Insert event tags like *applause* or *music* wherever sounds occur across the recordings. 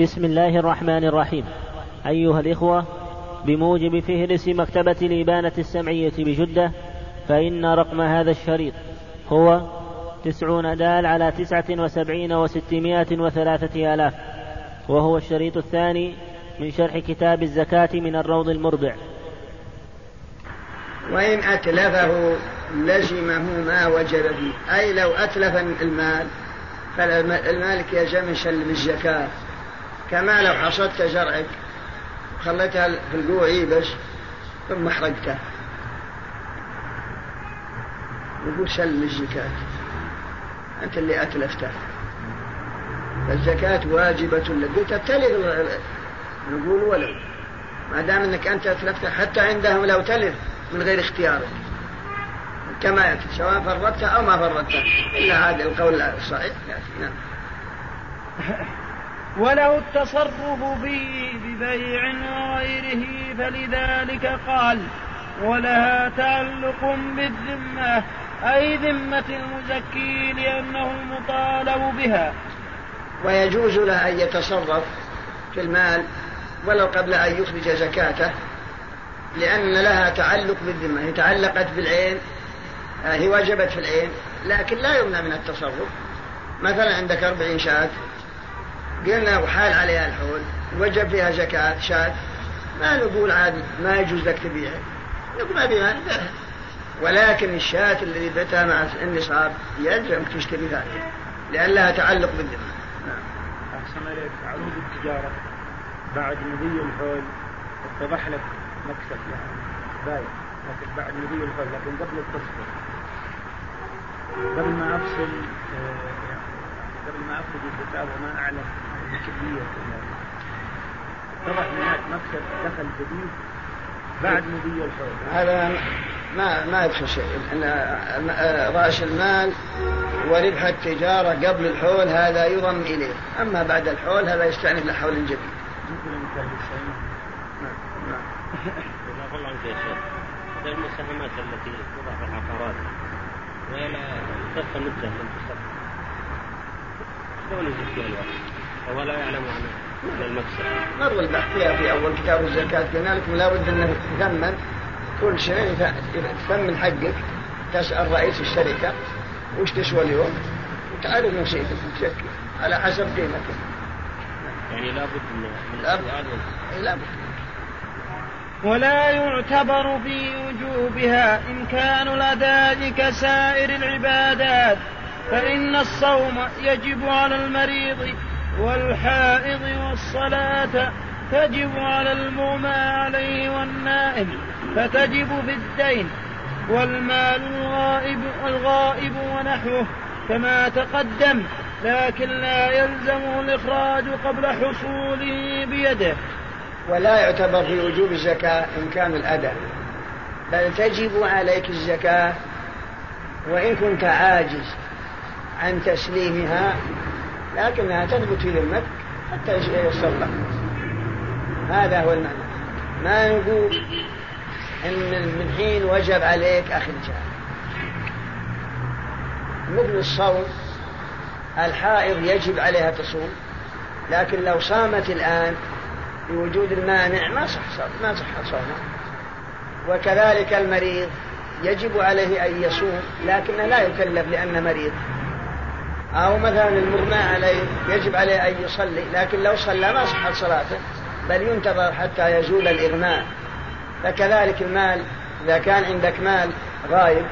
بسم الله الرحمن الرحيم. أيها الإخوة بموجب فهرس مكتبة الإبانة السمعية بجدة فإن رقم هذا الشريط هو تسعون دال على تسعة وسبعين وستمائة وثلاثة آلاف وهو الشريط الثاني من شرح كتاب الزكاة من الروض المربع. وإن أتلفه لزمه ما وجب فيه أي لو أتلف المال فالمالك يلزم يسلم الزكاة. كما لو حصدت زرعك وخليتها في القوع يبس ثم حرقته يقول سلم الزكاة. أنت اللي أتلفته فالزكاة واجبة لك. تلف نقول ولو. ما دام إنك أنت اتلفته حتى عندهم لو تلف من غير اختيارك كما يأتي سواء فرطت أو ما فرطت إلا هذا القول الصحيح. نعم. *laughs* وله التصرف به ببيع وغيره فلذلك قال ولها تعلق بالذمة أي ذمة المزكي لأنه المطالب بها. ويجوز له أن يتصرف في المال ولو قبل أن يخرج زكاته لأن لها تعلق بالذمة هي تعلقت بالعين آه، هي وجبت في العين لكن لا يمنع من التصرف. مثلا عندك أربعين شاة قلنا وحال عليها الحول وجب فيها زكاة شاة. ما نقول عاد ما يجوز لك تبيعها. نقول ما بيها ولكن الشاة اللي بتها مع النصاب يلزمك تشتري ذلك لأن لها تعلق بالذمة نعم. أحسن إليك. عروض التجارة. بعد مضي الحول اتضح لك مكسب. يعني باين لكن بعد مضي الحول لكن قبل التصفية. قبل ما أفصل آه، قبل ما أخرج الزكاة وما أعلم. اتضح هناك مكسب دخل جديد بعد مضي الحول هذا ما ما يدخل شيء ان رأس المال وربح التجارة قبل الحول هذا يضم إليه أما بعد الحول هذا يستأنف لحول جديد. الله عنك يا شيخ. المساهمات التي توضع في العقارات ولا تبقى مدة لم تصرف. شلون يزكي الوقت؟ وهو لا يعلم عن المكسب. مر البحث فيها في أول كتاب الزكاة قلنا لكم لابد أنه يثمن كل شيء تثمن حقك تسأل رئيس الشركة وش تسوى اليوم وتعرف نصيبك تزكي على حسب قيمتك. يعني لابد من لابد. لابد. ولا يعتبر في وجوبها إمكان الأداء كسائر العبادات فإن الصوم يجب على المريض والحائض والصلاة تجب على المغمى عليه والنائم فتجب في الدين. والمال الغائب الغائب ونحوه كما تقدم لكن لا يلزمه الإخراج قبل حصوله بيده. ولا يعتبر في وجوب الزكاة إمكان الأداء بل تجب عليك الزكاة وإن كنت عاجز عن تسليمها لكنها تثبت في ذمتك حتى ييسر لك. هذا هو المعنى. ما نقول إن من حين وجب عليك اخرجها مثل الصوم الحائض يجب عليها تصوم لكن لو صامت الآن بوجود المانع ما صح ما صح صومه وكذلك المريض يجب عليه أن يصوم لكنه لا يكلف لأنه مريض. أو مثلا المغمى عليه يجب عليه أن يصلي لكن لو صلى ما صحت صلاته بل ينتظر حتى يزول الإغماء فكذلك المال إذا كان عندك مال غايب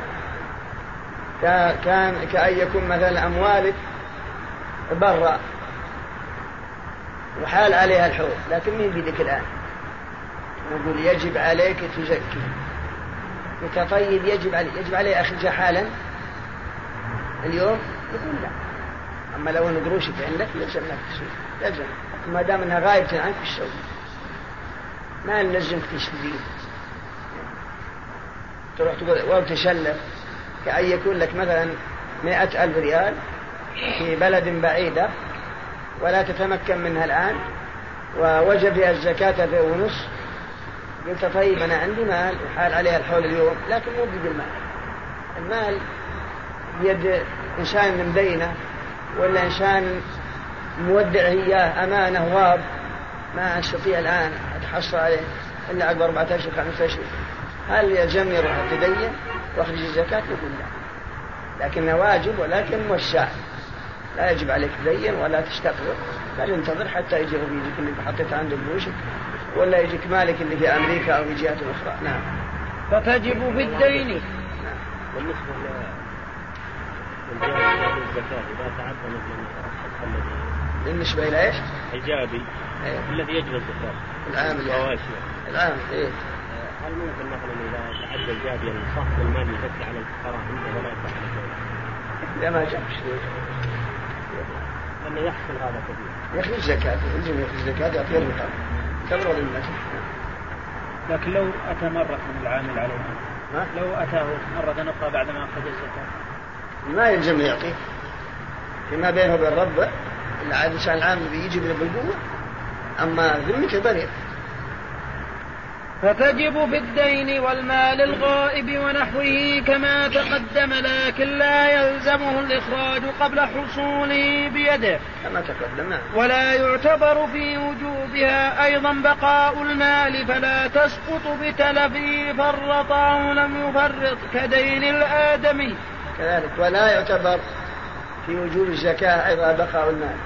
كان كأن يكون مثلا أموالك برا وحال عليها الحول لكن مين بيدك الآن؟ نقول يجب عليك تزكي. متطيب يجب عليه يجب عليه أخرجها حالا؟ اليوم؟ يقول لا. أما لو أن قروشك عندك يلزم لك تسوي يلزم ما دام أنها غايبة عنك إيش تسوي؟ ما نلزمك تشتري تروح تقول وتشلف كأن يكون لك مثلا مئة ألف ريال في بلد بعيدة ولا تتمكن منها الآن ووجب الزكاة في ونص. قلت طيب أنا عندي مال وحال عليها الحول اليوم لكن مو بيد المال. المال بيد إنسان من بينه ولا إنسان مودع إياه أمانة غاب ما أستطيع الآن أتحصى عليه إلا عقب أربعة أشهر خمسة أشهر هل يلزمني أروح أتدين وأخرج الزكاة؟ نقول لا. لكنه واجب ولكن موسع. لا يجب عليك تدين ولا تستقبل. بل انتظر حتى يجي رفيقك اللي حطيته عند قروشك ولا يجيك مالك اللي في أمريكا أو في جهات أخرى. نعم. فتجب في الدين. نعم. الذي بالنسبة إلى إيش؟ الجابي إيه؟ الذي يجب الزكاة العامل يعني العامل إيه هل ممكن مثلا إذا تعدى الجابي الصف المال يزكي على الفقراء عنده ولا يدفع على؟ لا ما جابش لأنه يحصل هذا كثير يخرج الزكاة يلزم يخرج الزكاة يعطيه الرقاب تبرر ذمته لكن لو أتى مرة من العامل عليها ما؟ لو أتاه مرة أخرى بعد ما أخرج الزكاة ما يلزم يعطيه فيما بينه وبين ربه الإنسان العامل بيجي بالقوة أما ذمته بريء فتجب في الدين والمال الغائب ونحوه كما تقدم لكن لا يلزمه الإخراج قبل حصوله بيده. كما تقدم ولا يعتبر في وجوبها أيضا بقاء المال فلا تسقط بتلفه فرط أو لم يفرط كدين الآدمي. كذلك ولا يعتبر في وجوب الزكاة أيضا بقاء المال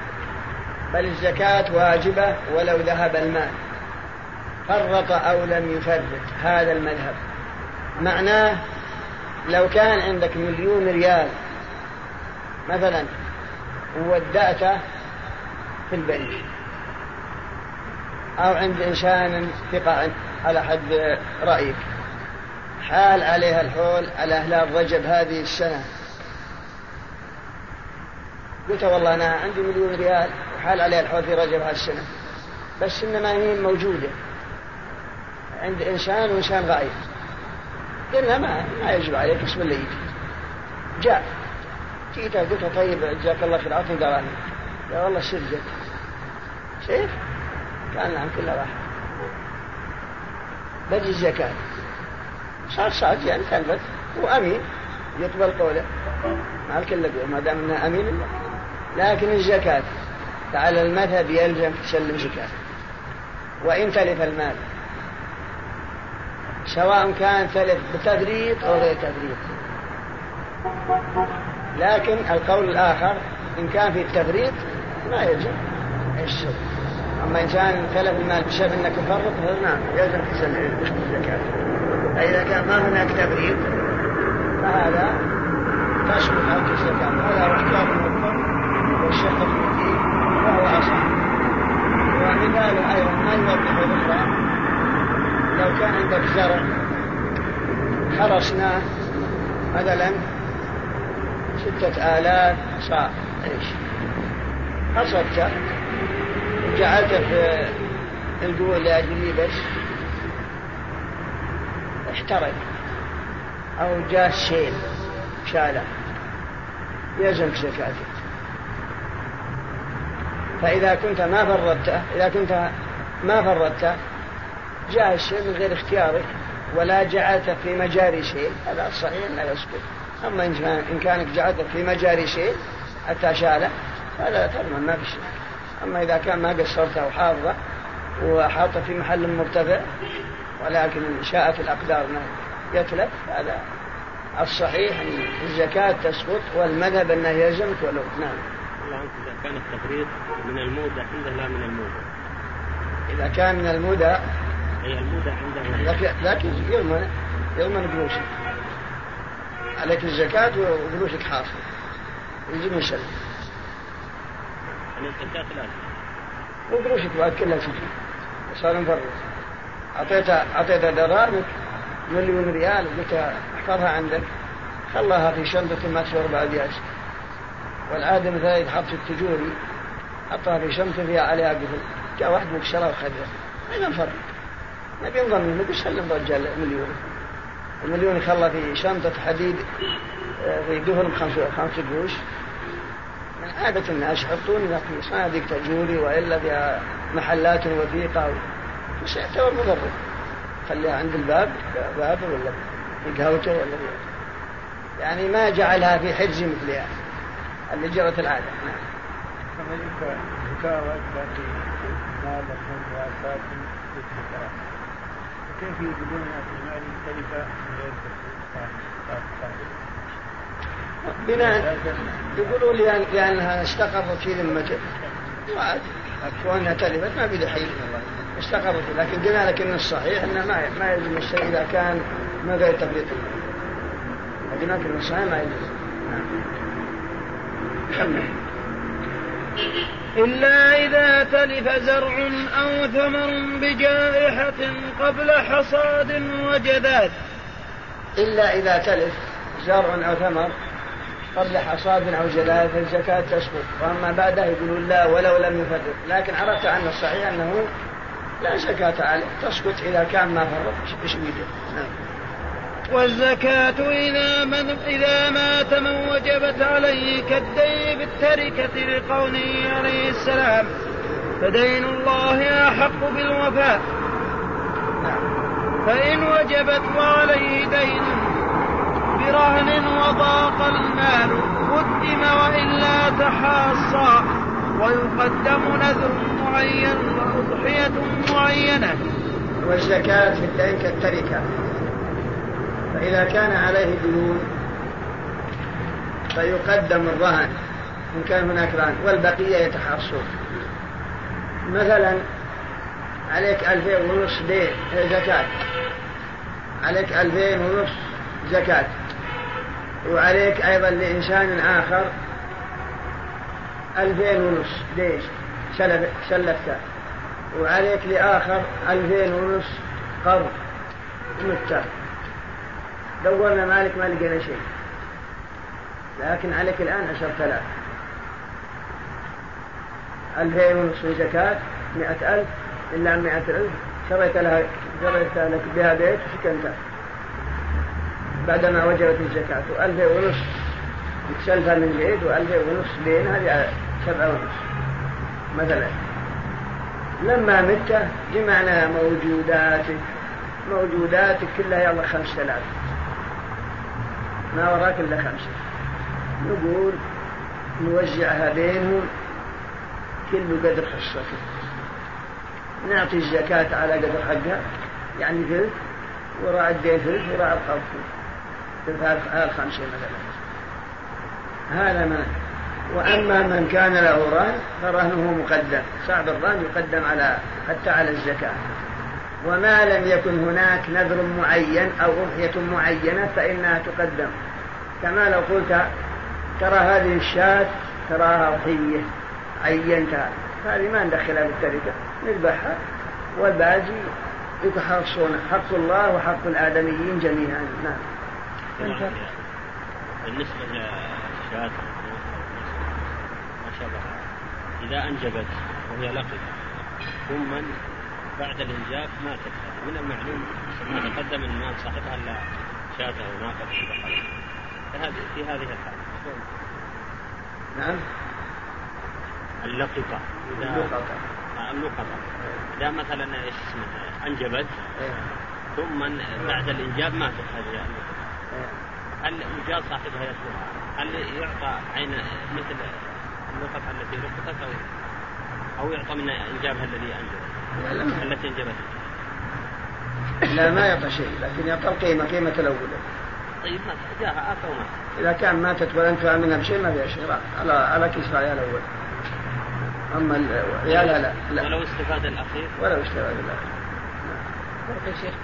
بل الزكاة واجبة ولو ذهب المال. فرط أو لم يفرط هذا المذهب. معناه لو كان عندك مليون ريال مثلا وودأته في البنك أو عند إنسان ثقة على حد رأيك حال عليها الحول على هلال رجب هذه السنة. قلت والله أنا عندي مليون ريال وحال عليها الحول في رجب هذه السنة. بس إنما هي موجودة. عند إنسان وإنسان غائب. قلنا ما ما يجب عليك اسم اللي يجي. جاء. جيت قلت له طيب جزاك الله خير أعطني دراهم قال والله سجت شايف؟ قال نعم كلها واحد بجي الزكاة. صار صار يعني تلبت وأمين يقبل قوله ما الكل ما دام إنه أمين. لكن الزكاة على المذهب يلزم تسلم زكاة. وإن تلف المال سواء كان ثلث بتفريط أو غير تفريط لكن القول الآخر إن كان في التفريط ما يلزم. الشرك أما إن كان تلف المال بسبب أنك تفرط نعم يلزم تسلم الزكاة فإذا كان ما هناك تفريط فهذا تسقط عنك الزكاة. هذا هو اختيار المذكر والشيخ المتين وهو أصح. ومثاله أيضا ما يوضح الأخرى. لو كان عندك زرع حرسناه مثلا ستة آلاف صاع. إيش؟ حصدته وجعلته في اللي أجلي بس. احترق أو جاء السيل شاله. يلزمك زكاته فإذا كنت ما فرطته إذا كنت ما فرطته جاء الشيء من غير اختيارك ولا جعلته في مجاري شيء هذا الصحيح لا يسقط أما إن كانك جعلته في مجاري شيء حتى شاله هذا تضمن ما في شيء أما إذا كان ما قصرته وحافظه وحاطه في محل مرتفع ولكن شاءت الأقدار يتلف. هذا الصحيح أن الزكاة تسقط والمذهب أنه يلزمك ولو نعم. الله عنك إذا كان التفريط من المودة عنده لا من المودة. إذا كان من المودة هي المودة عنده لكن يضمن يضمن قروشك عليك الزكاة وقروشك حاصل. سنة يعني الزكاة ثلاثة وقروشك بعد كلها تجي. صار مفرط. أعطيتها أعطيتها دراهمك مليون ريال وقلت أحفظها عندك. خلاها في شنطة ما تسوى أربع أبيات والعادة مثلا يتحط في التجوري حطها في شنطة فيها عليها قفل. جاء واحد من الشراء وخذها. ما نفرق نبي نظن منه بيسلم رجال مليون. المليون يخلى في شنطة حديد آه، في قفل بخمسة خمس قروش. من عادة الناس يحطون في صناديق تجوري وإلا فيها محلات وثيقة بس يعتبر مضر خليها عند الباب. باب ولا قهوته ولا يعني ما جعلها في حجز مثلها اللي جرت العادة. نعم. كيف يجدون في المال مختلفة بناء يقولوا لأنها استقرت في ذمته. وأنها تلفت ما في دحيل استقرت لكن قلنا لك ان الصحيح إنه ما ما يلزم الشيء إذا كان من غير تفريط قلنا لك ان الصحيح ما يلزم. نعم. إلا إذا تلف زرع أو ثمر بجائحة قبل حصاد وجذاذ إلا إذا تلف زرع أو ثمر قبل حصاد أو جذاذ فالزكاة تسقط. وأما بعده يقولون لا ولو لم يفرق لكن عرفت أن الصحيح أنه لا زكاة عليه. تسقط إذا كان ما فرط. إيش نعم. والزكاة إذا, من إذا مات من وجبت عليه كالدين بالتركة لقوله عليه السلام. فدين الله أحق بالوفاء. فإن وجبت وعليه دين برهن وضاق المال قدم وإلا تحاصى. ويقدم نذر معين وأضحية معينة. والزكاة في الدين كالتركة. فإذا كان عليه ديون فيقدم الرهن. إن كان هناك رهن والبقية يتحاصون مثلا عليك ألفين ونص دين زكاة. عليك ألفين ونص زكاة. وعليك أيضا لإنسان آخر. ألفين ونص. دين سلفته وعليك لآخر ألفين ونص قرض. متى دورنا مالك ما لقينا شيء. لكن عليك الآن عشرة آلاف. ألفين ونصف زكاة مئة ألف. إلا مئة ألف. شريت لها شريت لك بها بيت وسكنتها بعدما وجبت الزكاة وألفين ونصف تسلفها من زيد وألفين ونصف بين هذه سبعة ونصف مثلا. لما مت جمعنا موجوداتك موجوداتك كلها يلا خمسة آلاف. ما وراك إلا خمسة. نقول نوزعها بينهم كل قدر حصته نعطي الزكاة على قدر حقها يعني ثلث وراء الدين ثلث وراء القرض ثلث الخمسة مثلا. هذا ما وأما من كان له رهن فرهنه مقدم. صعب الرهن يقدم على حتى على الزكاة. وما لم يكن هناك نذر معين أو أضحية معينة فإنها تقدم. كما لو قلت ترى هذه الشاة تراها أضحية عينتها. هذه ما ندخلها بالتركة نذبحها والباقي يتحرصون. حق الله وحق الآدميين جميعا. نعم. بالنسبة للشاة ما شابه إذا أنجبت وهي لقط ثم بعد الإنجاب ماتت. من المعلوم ما تقدم أن مال صاحبها إلا شاته وناقة بقرة فهذه في هذه الحالة. نعم. اللقطة اللقطة اللقطة إذا مثلا إيش اسمه؟ أنجبت إيه. ثم بعد الإنجاب ماتت هذه اللقطة. هل وجاء صاحبها يطلبها هل يعطى عين مثل اللقطة التي لقطت أو أو يعطى من إنجابها الذي أنجبت؟ التي أنجبت. لا ما يعطى شيء لكن يعطى القيمة قيمة الأولى. طيب ما جاءها أتى وما إذا كان ماتت ولن تؤمنها بشيء ما فيها شيء. على على كسرى عيال الأول. أما العيال لا, لا ولو استفاد الأخير؟ ولو استفاد الأخير. فرق يا شيخ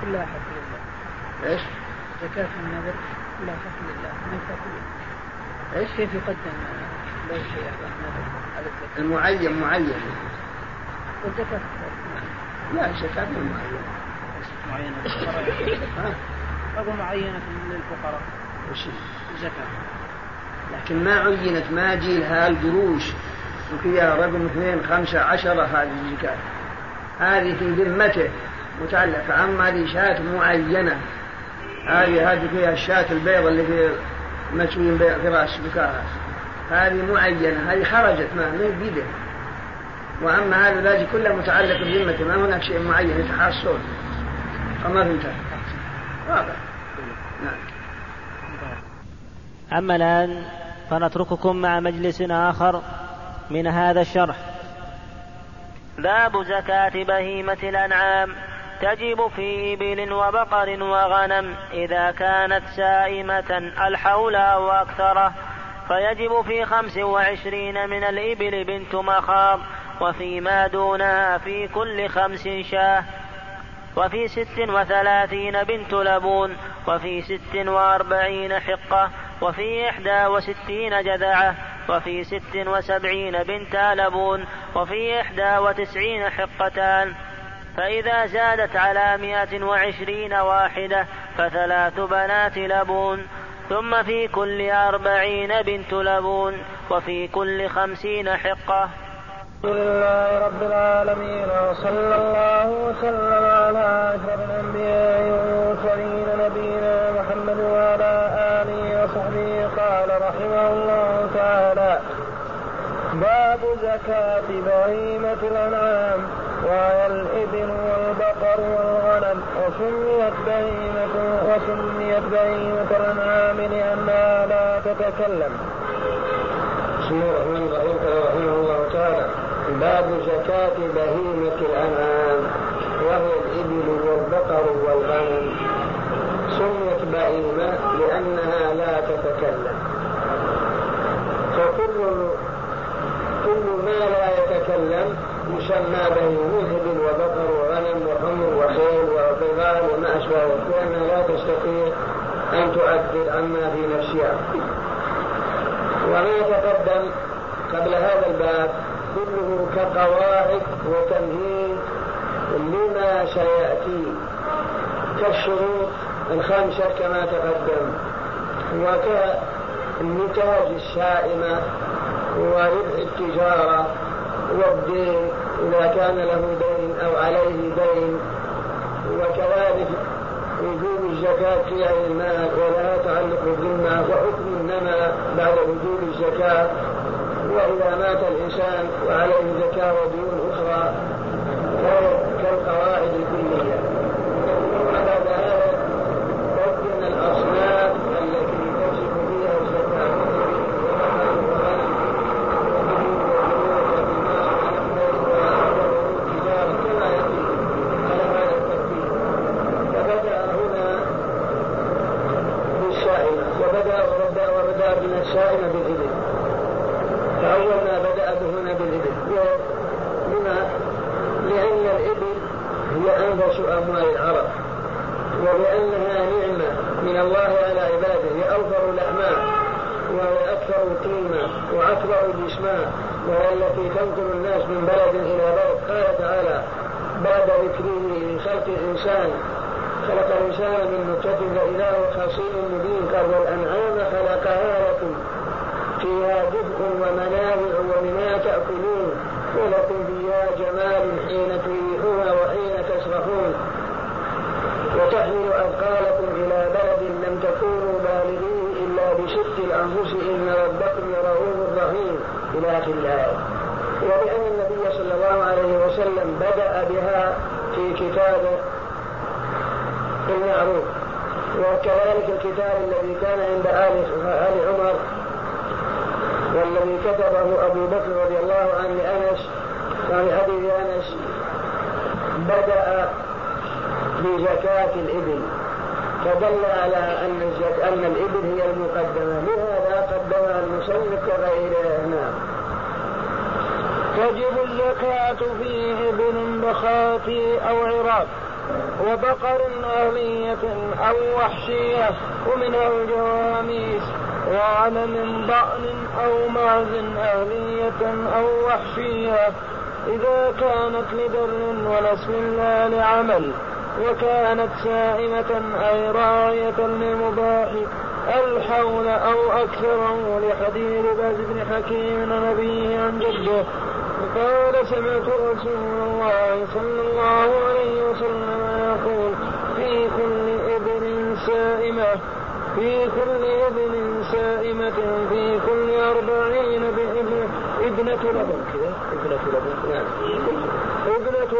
كلها حق لله إيش؟ زكاة النذر كلها حق لله. ما يكفي إيش؟ كيف يقدم؟ له شيء على النذر المعين معين. والزكاة. لا الزكاة مو معينة معينة أقول معينة للفقراء وش الزكاة لكن ما عينت ما جي لها القروش وفيها رقم اثنين خمسة عشرة هذه الزكاة. هذه في ذمته متعلقة أما هذه شاة معينة. هذه هذه فيها الشاة البيضة اللي في مسوين في رأس بكاها هذه معينة هذه خرجت ما هي بيده وأما هذا الباقي كله متعلق بذمته ما هناك شيء معين يتحاصون أما فهمت واضح. نعم. أما الآن فنترككم مع مجلس آخر من هذا الشرح. باب زكاة بهيمة الأنعام. تجب في إبل وبقر وغنم إذا كانت سائمة الحول أو أكثره فيجب في خمس وعشرين من الإبل بنت مخاض وفيما دونها في كل خمس شاة وفي ست وثلاثين بنت لبون وفي ست وأربعين حقة وفي إحدى وستين جذعة وفي ست وسبعين بنت لبون وفي إحدى وتسعين حقتان. فإذا زادت على مائة وعشرين واحدة فثلاث بنات لبون ثم في كل أربعين بنت لبون وفي كل خمسين حقة. الحمد لله رب العالمين وصلى الله وسلم على أشرف الأنبياء والمرسلين نبينا محمد وعلى آله وصحبه قال رحمه الله تعالى. باب زكاة بهيمة الأنعام وهي الإبل والبقر والغنم وسميت بهيمة وسميت بهيمة الأنعام لأنها لا تتكلم. بسم الله الرحمن الرحيم قال رحمه الله تعالى باب زكاة بهيمة الأنعام وهي الإبل والبقر والغنم سميت بهيمة لأنها لا تتكلم فكل كل ما لا يتكلم يسمى بهيمة إبل وبقر وغنم وحمر وخيل وبغال وما أشبه لأنها لا تستطيع أن تعبر عما في نفسها. وما تقدم قبل هذا الباب كله كقواعد وتمهيد لما سيأتي كالشروط الخمسة كما تقدم. وكالنتاج السائمة وربح التجارة والدين إذا كان له دين أو عليه دين وكذلك وجوب الزكاة في أي المال ولها تعلق بالذمة وحكم النمى بعد وجوب الزكاة. وإذا مات الإنسان وعليه زكاة وديون أخرى كالقواعد وكانت سائمة أي راعية للمباح الحول أو أكثره لحديث باز بن حكيم نبيه عن جده. قال سمعت رسول الله صلى الله عليه وسلم يقول في كل إبل سائمة في كل ابن سائمة في كل أربعين ابنة لبن. ابنة لبن. نعم.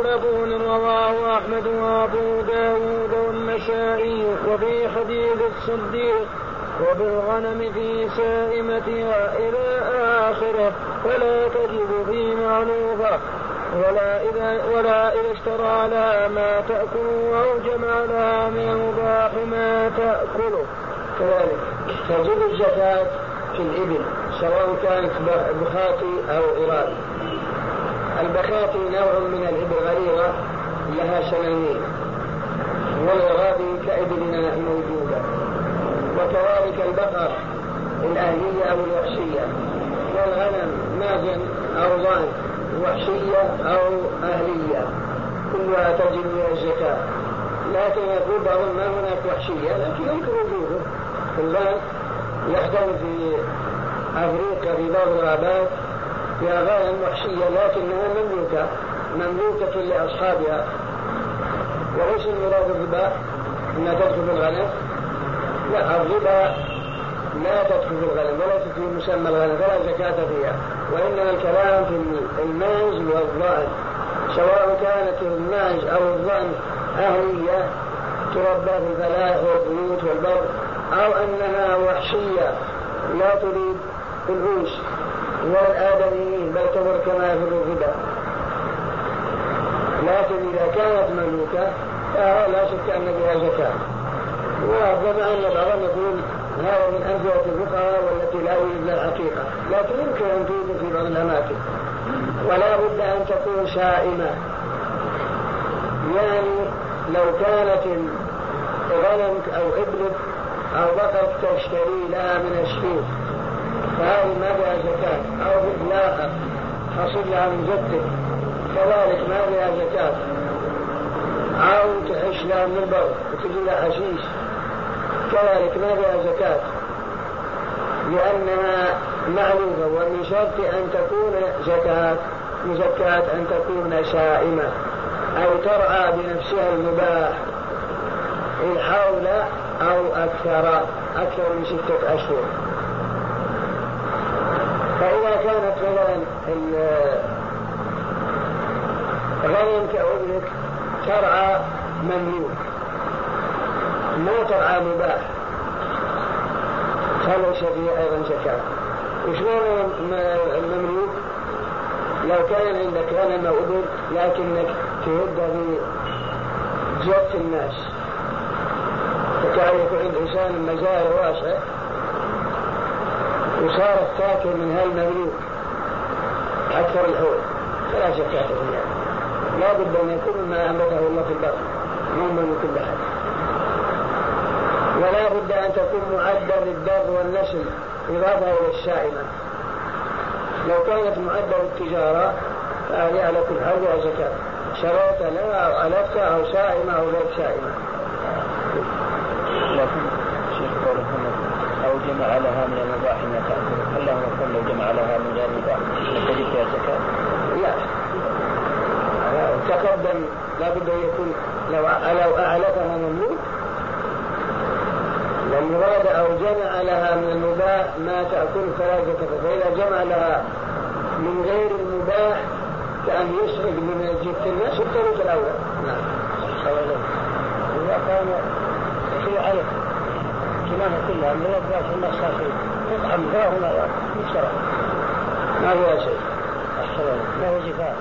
لبون رواه أحمد وأبو داود والنسائي وفي حديث الصديق وبالغنم في سائمتها إلى آخرة فلا تجد في معروفة ولا إذا ولا إذا اشترى لها ما تأكل أو جمع لها من المباح ما تأكله. كذلك تجب الزكاة في الإبل سواء كانت بخاتي أو إرادي. البخاتي نوع من الإبل غليظة لها سنانين والإرادي كإبلنا موجودة. وكذلك البقر الأهلية أو الوحشية. والغنم مازن أو ضأن وحشية أو أهلية. كلها تجب من الزكاة. لكن يقول بعضهم ما هناك وحشية لكن يمكن وجوده الآن يحتوي في أفريقيا في بعض الغابات. فيها غنم وحشية لكنها مملوكة مملوكة لأصحابها. وليس المراد الربا أنها تدخل الغنم. لا الربا لا تدخل الغنم ولا في مسمى الغنم فلا زكاة فيها. وإنما الكلام في الماز والظأن سواء كانت الماز أو الظأن أهلية تربى في الفلاح والبيوت والبر أو أنها وحشية لا تريد الأنس والآدميين بل تمر كما في الربا لكن إذا كانت مملوكة فلا شك أن بها زكاة وربما أن بعضهم يقول هذا من أمثلة الفقهاء والتي لا يوجد لها حقيقة لكن يمكن أن توجد في بعض الأماكن ولا بد أن تكون سائمة يعني لو كانت غنمك أو ابنك أو بقرك تشتري لها من السوق فهذه ما بها زكاة؟ أو ابنها حصل لها من جدك كذلك ما بها زكاة؟ أو تعيش لها من البر وتجي لها حشيش كذلك ما بها زكاة؟ لأنها معلومة ومن شرط أن تكون زكاة مزكاة أن تكون سائمة. أو ترعى بنفسها المباح. الحول أو أكثر أكثر من ستة أشهر. كانت مثلا أو ابنك ترعى مملوك ما ترعى مباح. فليس فيه أيضا زكاة وشلون المملوك لو كان عندك غنم أو إبل لكنك تهد في جوف الناس. فكان يكون عند إنسان مزارع واسع؟ وصارت تاكل من هالمملوك أكثر الحول. فلا زكاة فيها لا بد أن يكون ما أنبته الله في البر مو من كل أحد ولا بد أن تكون معدة للدر والنسل إضافة إلى السائمة لو كانت معدة للتجارة فهذه على كل حال زكاة. شريت لها أو ألفت أو سائمة أو غير سائمة لكن شيخ قول أو جمع لها من المباح ما تأكل هل له لو جمع لها من غير مباح تجد فيها زكاة؟ لا. تقدم لابد أن يكون لو لو اعلتها مملوك والمراد أو جمع لها من المباح ما تأكل فلا زكاه فإذا جمع لها من غير المباح كأن يسرق من جبت الناس. الثلث الأول. نعم. اذا كان في علف كلها كلها من الناس المصاصين تطعم فيها هنا يشترى ما فيها شيء لا هو زكاه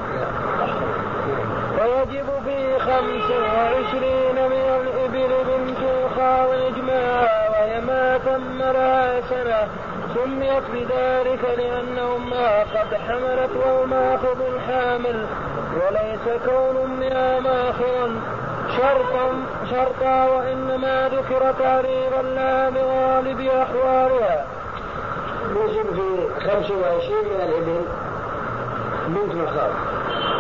ويجب في خمس وعشرين من الإبل بنت الخاض إجماعا وهي ما تم لها سنة سميت بذلك لأن أمها قد حملت والماخذ الحامل. وليس كون أمها ماخذا شرطا شرطا وإنما ذكر تعريضا لا بغالب أحوالها. يجب في 25 من الإبل بنت مخاض.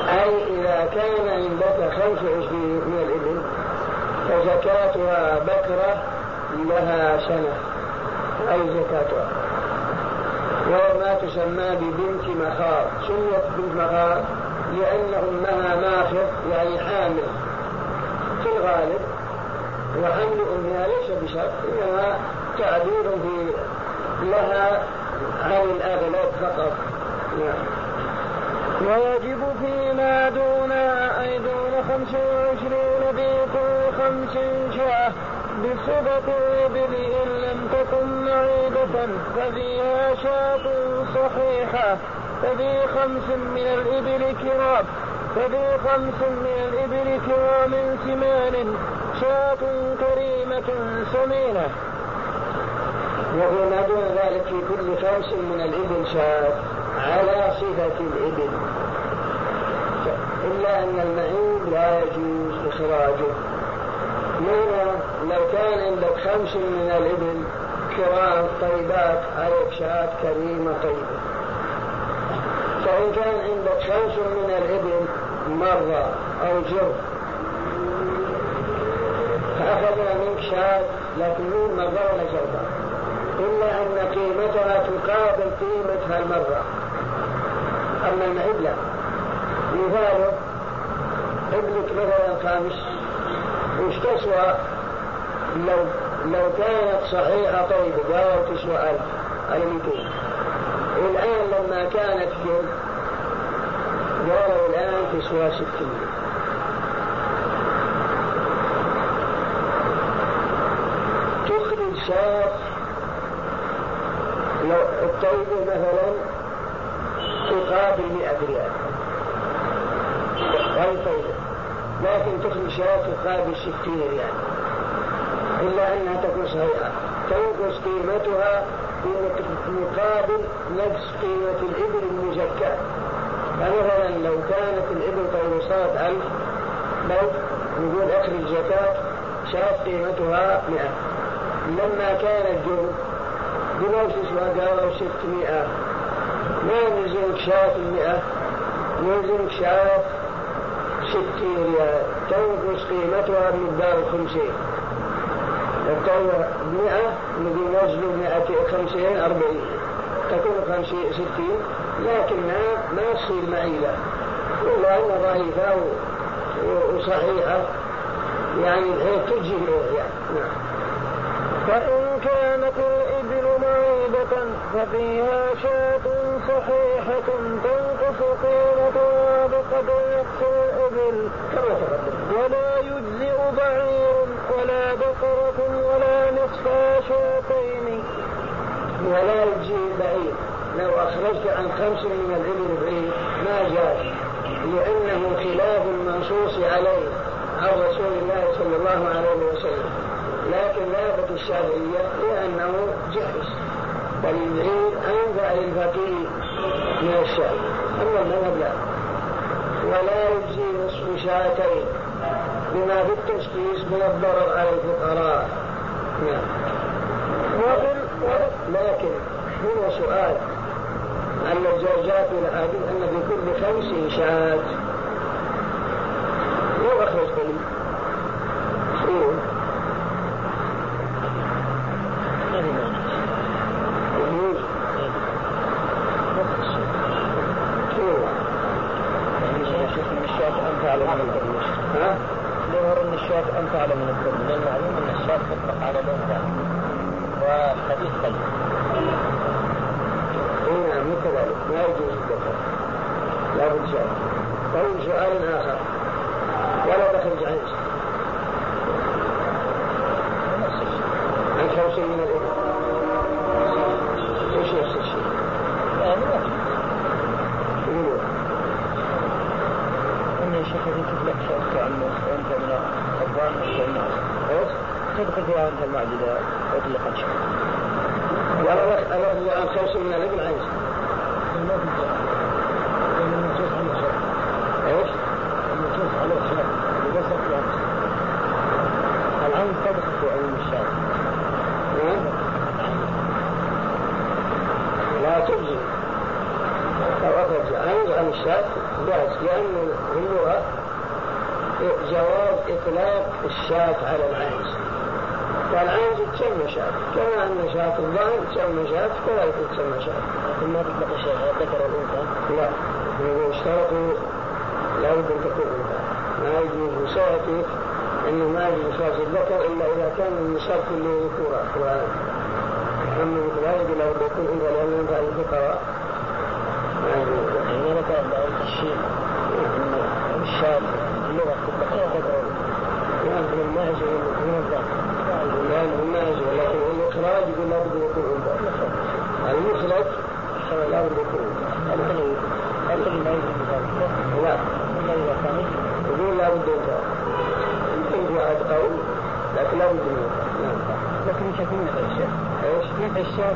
أي إذا كان عندك خمس وعشرين من الإبل فزكاتها بكرة لها سنة. أي زكاتها. وهو ما تسمى ببنت مخاض. سميت بنت مخاض لأن أمها ماخذ يعني حامل. في الغالب وحمل بشرط إنما تعبير لها عن الأغلب فقط. نعم. ويجب فيما دون أي دون خمس وعشرين كل خمس شاة بصفة الإبل إن لم تكن معيبة ففيها شاة صحيحة ففي خمس من الإبل كرام ففي خمس من الإبل كرام سمان شاة سمينة وفي ما دون ذلك في كل خمس من الإبل شاة على صفة الإبل. إلا أن المعين لا يجوز إخراجه. معنى لو كان عندك خمس من الإبل كرام طيبات عليك شاة كريمة طيبة. فإن كان عندك خمس من الإبل مرة أو جر فأخذنا منك شاة لكن مين مرة ولا جربة إلا أن قيمتها تقابل قيمة هالمرة أما المعد لا مثاله مثلا خامس وش تسوى لو لو كانت صحيحة طيبة قالوا تسوى ألف على 200 الآن لما كانت جلد قالوا الآن تسوى 600 تخرج شاة لو الطيبة مثلا تقابل 100 ريال. غير طيبة لكن تخرج شاة تقابل 60 ريال. إلا أنها تكون صحيحة تنقص قيمتها مقابل نفس قيمة الإبل المزكاة فمثلا لو كانت الإبل طيوسات ألف لو نقول أخرج زكاة شاة قيمتها مئة. لما كانت جر بنفس تسوى قالوا ستمائة. ما يلزمك شاة المئة يلزمك شاة ستين ريال. تنقص قيمتها بمقدار خمسين. الطاولة مئة الذي نزل مئة خمسين أربعين. تكون خمسين ستين. لكنها ما تصير معيلة إلا أن ضعيفة وصحيحة. يعني بحيث تجزي يعني. نعم. فإن كانت معيبة ففيها شاة صحيحة تنقص قيمتها بقدر نقص الإبل ولا يجزئ بعير ولا بقرة ولا نصف شاتين. ولا يجزي بعيد لو أخرجت عن خمس من الإبل بعيد ما جاز. لأنه خلاف المنصوص عليه عن رسول الله صلى الله عليه وسلم. لكن ذهبت الشافعية لأنه جائز. فالبعيد أنفع للفقير من الشعب. أما المذهب لا. ولا يجزي نصف شاتين بما في التشخيص من الضرر على الفقراء. نعم. لكن هنا سؤال. عن الزوجات والعابد أن في كل خمس شاة لو أخرج قليل إيه يجوز إيه ان الشاة انفع له من الدرويش ها يظهر ان الشاة انفع له من الدرويش لأن معلوم ان الشاة تطلق على الانثى والحديث طيب اي نعم مثل ذلك ما يجوز الذكر لا بد شاء طيب سؤال اخر ولا تخرج عن عن خمس من الابل إيش نفس الشيء؟ يقولون ان الشيخ يشوف لك شاة كأنه انت من الضان والناس إيش؟ تدخل فيها المعد اذا اطلقت شاة ولا اخرج عن خمس من الابل عن ما إيش؟ النصوص على العين في نعم. لا تجزي لو أخرج عن الشاة جاز لأن اللغة جواز إطلاق الشاة على العنز فالعنز تسمى شاة كما أن شاة الظهر تسمى شاة كذلك تسمى شاة لكن ما تطلق الشاة ذكر الأنثى؟ لا. هو اشترطوا لابد أن تكون أنثى. ما يجوز وسيأتي أنه ما يجوز إخراج الذكر إلا إذا كان النصاب كله ذكورا وأنا أما هذا لابد أن يكون أنثى لأنه ينفع الفقراء ما يجوز يعني أنا كان بعض الشيء ان الشاة اللغة تطلق على ذكر الانثى يعني ما يجوز من الظن يمكن بين الشيخ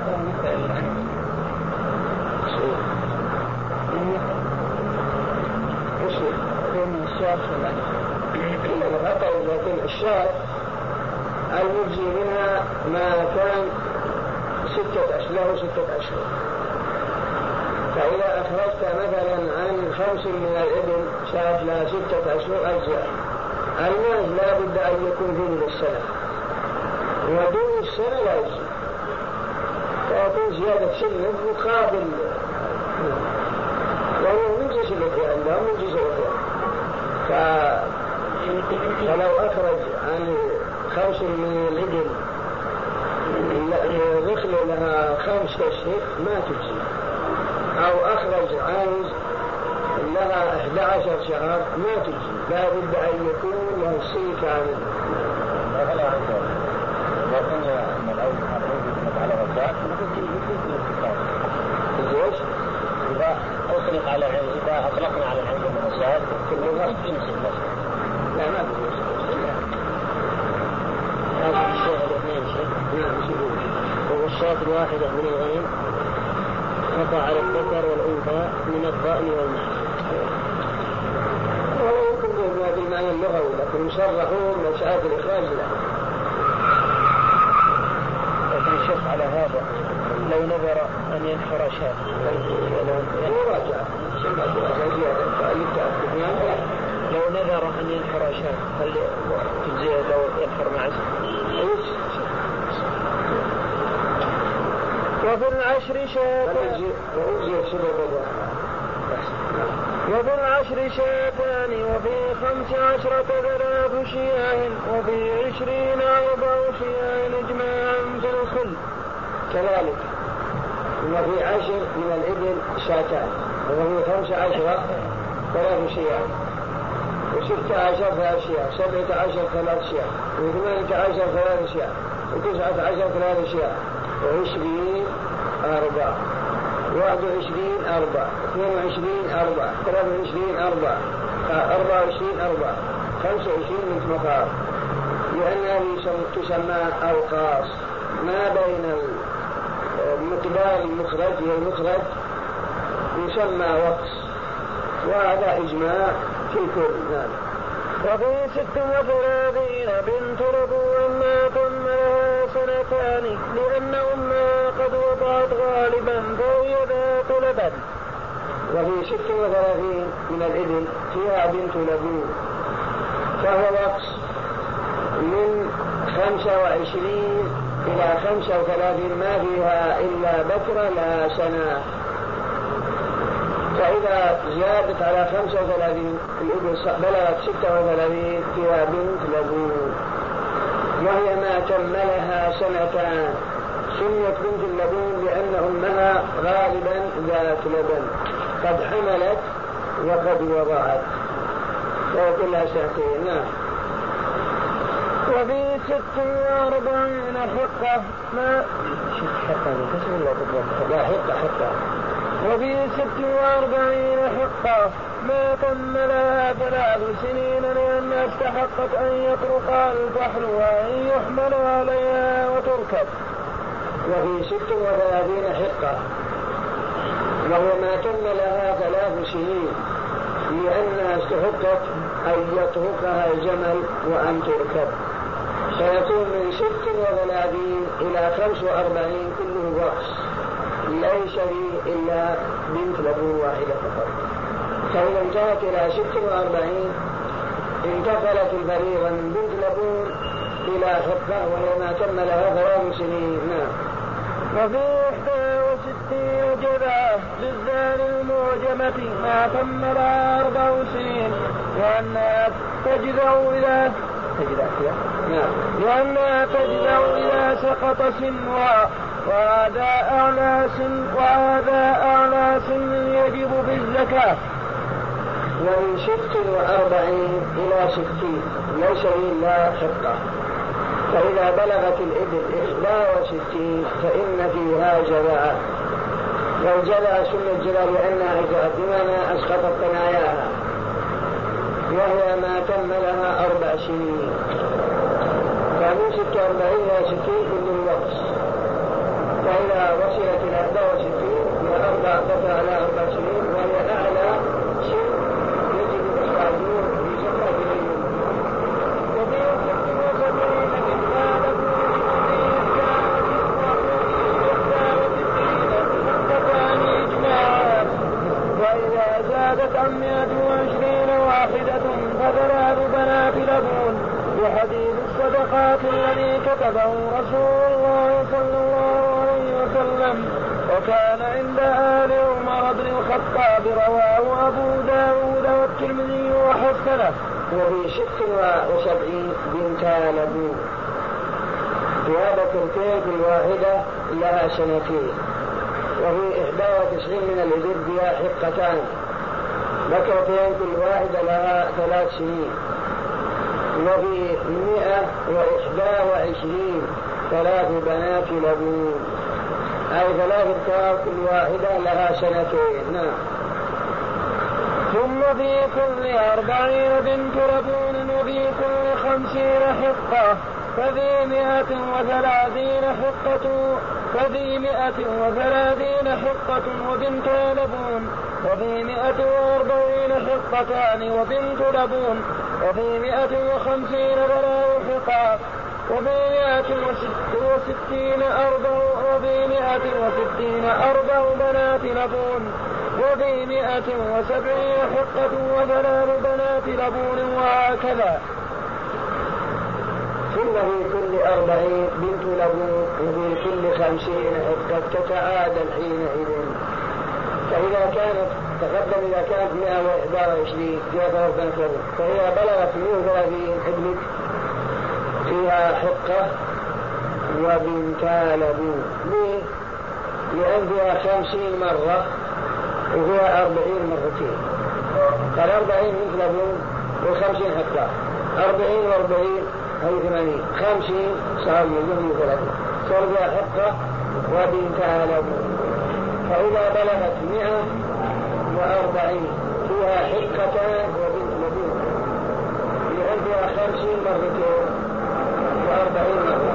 والعنب لكن المجزي منها ما كان ستة أشهر له ستة أشهر فإذا أخرجت مثلا عن خمس من الإبل شاة لها ستة أشهر أجزاء الماء لا بد أن يكون في السنة ودون السنة لا يجزي فيكون زيادة سنة مقابل وهو من جنس الأخرى عندهم من جنس الأخرى ف... فلو أخرج عن خمس من الإبل ذخل لها خمس أشهر ما تجزي. أو أخرج عن لها 11 شهر ما تجزي. لا بد أن يكون له السن كامل لكن ان الأول على الرجال إيش؟ اذا اطلق على إذا أطلقنا على العلم والرجال كل غصب يمسك لا ما في هذا الشيء الاثنين شيء نعم شوفوا وهو الشاة الواحدة من الغنم قطع على الذكر والأنثى من الضأن يمكن به بالمعنى اللغوي لكن يصرحون مسألة الإخراج لا لكن الشيخ على هذا لو نذر أن ينحر شاة مراجعة لو نذر أن ينحر شاة هل تجزيه لو ينحر معز؟ وفي العشر شاة وفي العشر شاتان وفي خمس عشرة ثلاث شياه وفي عشرين أربع شياه إجماعا في الخل. كذلك. وفي عشر من الإبل شاتان. وفي خمس عشرة ثلاث شياه وستة عشر ثلاث شياه سبعة عشر ثلاث شياه وثمانية عشر ثلاث شياه وتسعة عشر ثلاث شياه وعشرين أربعة. واحد وعشرين أربعة. اثنين وعشرين أربعة. ثلاثة وعشرين أربعة. أربعة وعشرين أربعة. خمسة وعشرين من مقار لأنها تسمى أوقاص ما بين المقدار المخرج والمخرج يسمى وقص. وهذا إجماع في الكل نعم وفي ست وثلاثين بنت ربوع ما تم لها سنتان لأن أمها قد وضعت غالبا فهي ذات لبن. وفي ست وثلاثين من الإبل فيها بنت لبون فهو وقص من خمسة وعشرين إلى خمسة وثلاثين ما فيها إلا بكرة لا سنة فإذا زادت على خمسة وثلاثين الإبل بلغت ستة وثلاثين فيها بنت لبون وهي ما تم لها سنتان. سميت بنت اللبون لأن أمها غالبا ذات لبن. قد حملت وقد وضعت. فيقول لها سنتين نعم. وفي ست وأربعين حقة. ما؟ حقة. لا حقة حقة. وفي ست وأربعين حقة ما تم لها ثلاث سنين لأنها استحقت أن يطرق الفحل وأن يحمل عليها وتركب. وفي ست وثلاثين حقة وهو ما تم لها ثلاث سنين. لأنها استحقت أن يطرقها الجمل وأن تركب. سيكون من ست وثلاثين إلى خمس وأربعين كله رأس ليس لي إلا بنت لبون واحدة فقط. فإذا انتهت إلى ست وأربعين انتقلت الفريضة من بنت لبون إلى حقة وهي ما تم لها ثلاث سنين. نعم. وفي إحدى وستين جذعة بالذال المعجمة ما تم لها أربع سنين لأنها تجذع إذا تجد نعم. لأنها تجذع إذا سقط سنها. وهذا أعلى سن وهذا أعلى سن يجب في الزكاة. ومن ست وأربعين إلى ستين ليس إلا حقة فإذا بلغت الإبل إحدى وستين فإن فيها جذع والجذع سن الجذع لأنها إذا بمعنى أسقطت ثناياها وهي ما تم لها أربع سنين. ومن ست أربعين إلى ستين كل الوقت. فإذا وصلت إلى أربعة وستين هي أربع قطع على أربع سنين وهي أعلى سن يجب إخراجه في زكاة مما وإذا زادت عن مئة وعشرين واحدة فثلاث بنات لبون بحديث الصدقات الذي كتبه وفي ست وسبعين بنت لبون في هذا الواحدة لها سنتين وفي إحدى وتسعين من الإبل بها حقتان. بكرتين كل واحدة لها ثلاث سنين. وفي مئة وإحدى وعشرين ثلاث بنات لبون أي ثلاث كل واحدة لها سنتين. نعم. ثم في كل أربعين بنت لبون وفي كل خمسين حقة ففي مئة وثلاثين حقة ففي مئة وثلاثين حقة وبنت لبون وفي مئة وأربعين حقتان وبنت لبون وفي مئة وخمسين بلاء حقاق وفي مئة وستين أربع وفي مئة وستين أربع بنات لبون. وفي مئة وسبعين حقة وثلاث بنات لبون وهكذا. ثم في كل أربعين بنت لبون وفي كل خمسين حقة تتعادل حينئذ. فإذا كانت تقدم إذا كانت 121 فيها ثلاث بنات لبون فإذا بلغت 130 حبلك فيها حقة وبنتا لبون ليه؟ لأن فيها 50 مرة. وفيها 40 مرتين. قال 40 بنت لبون و50 حقة 40 و40 هي 80 50 صار مليون وثلاثين صار فيها حقة وبنتا لبون فإذا بلغت 140 فيها حقتان وبنت لبون لأن فيها 50 مرتين وأربعين مرة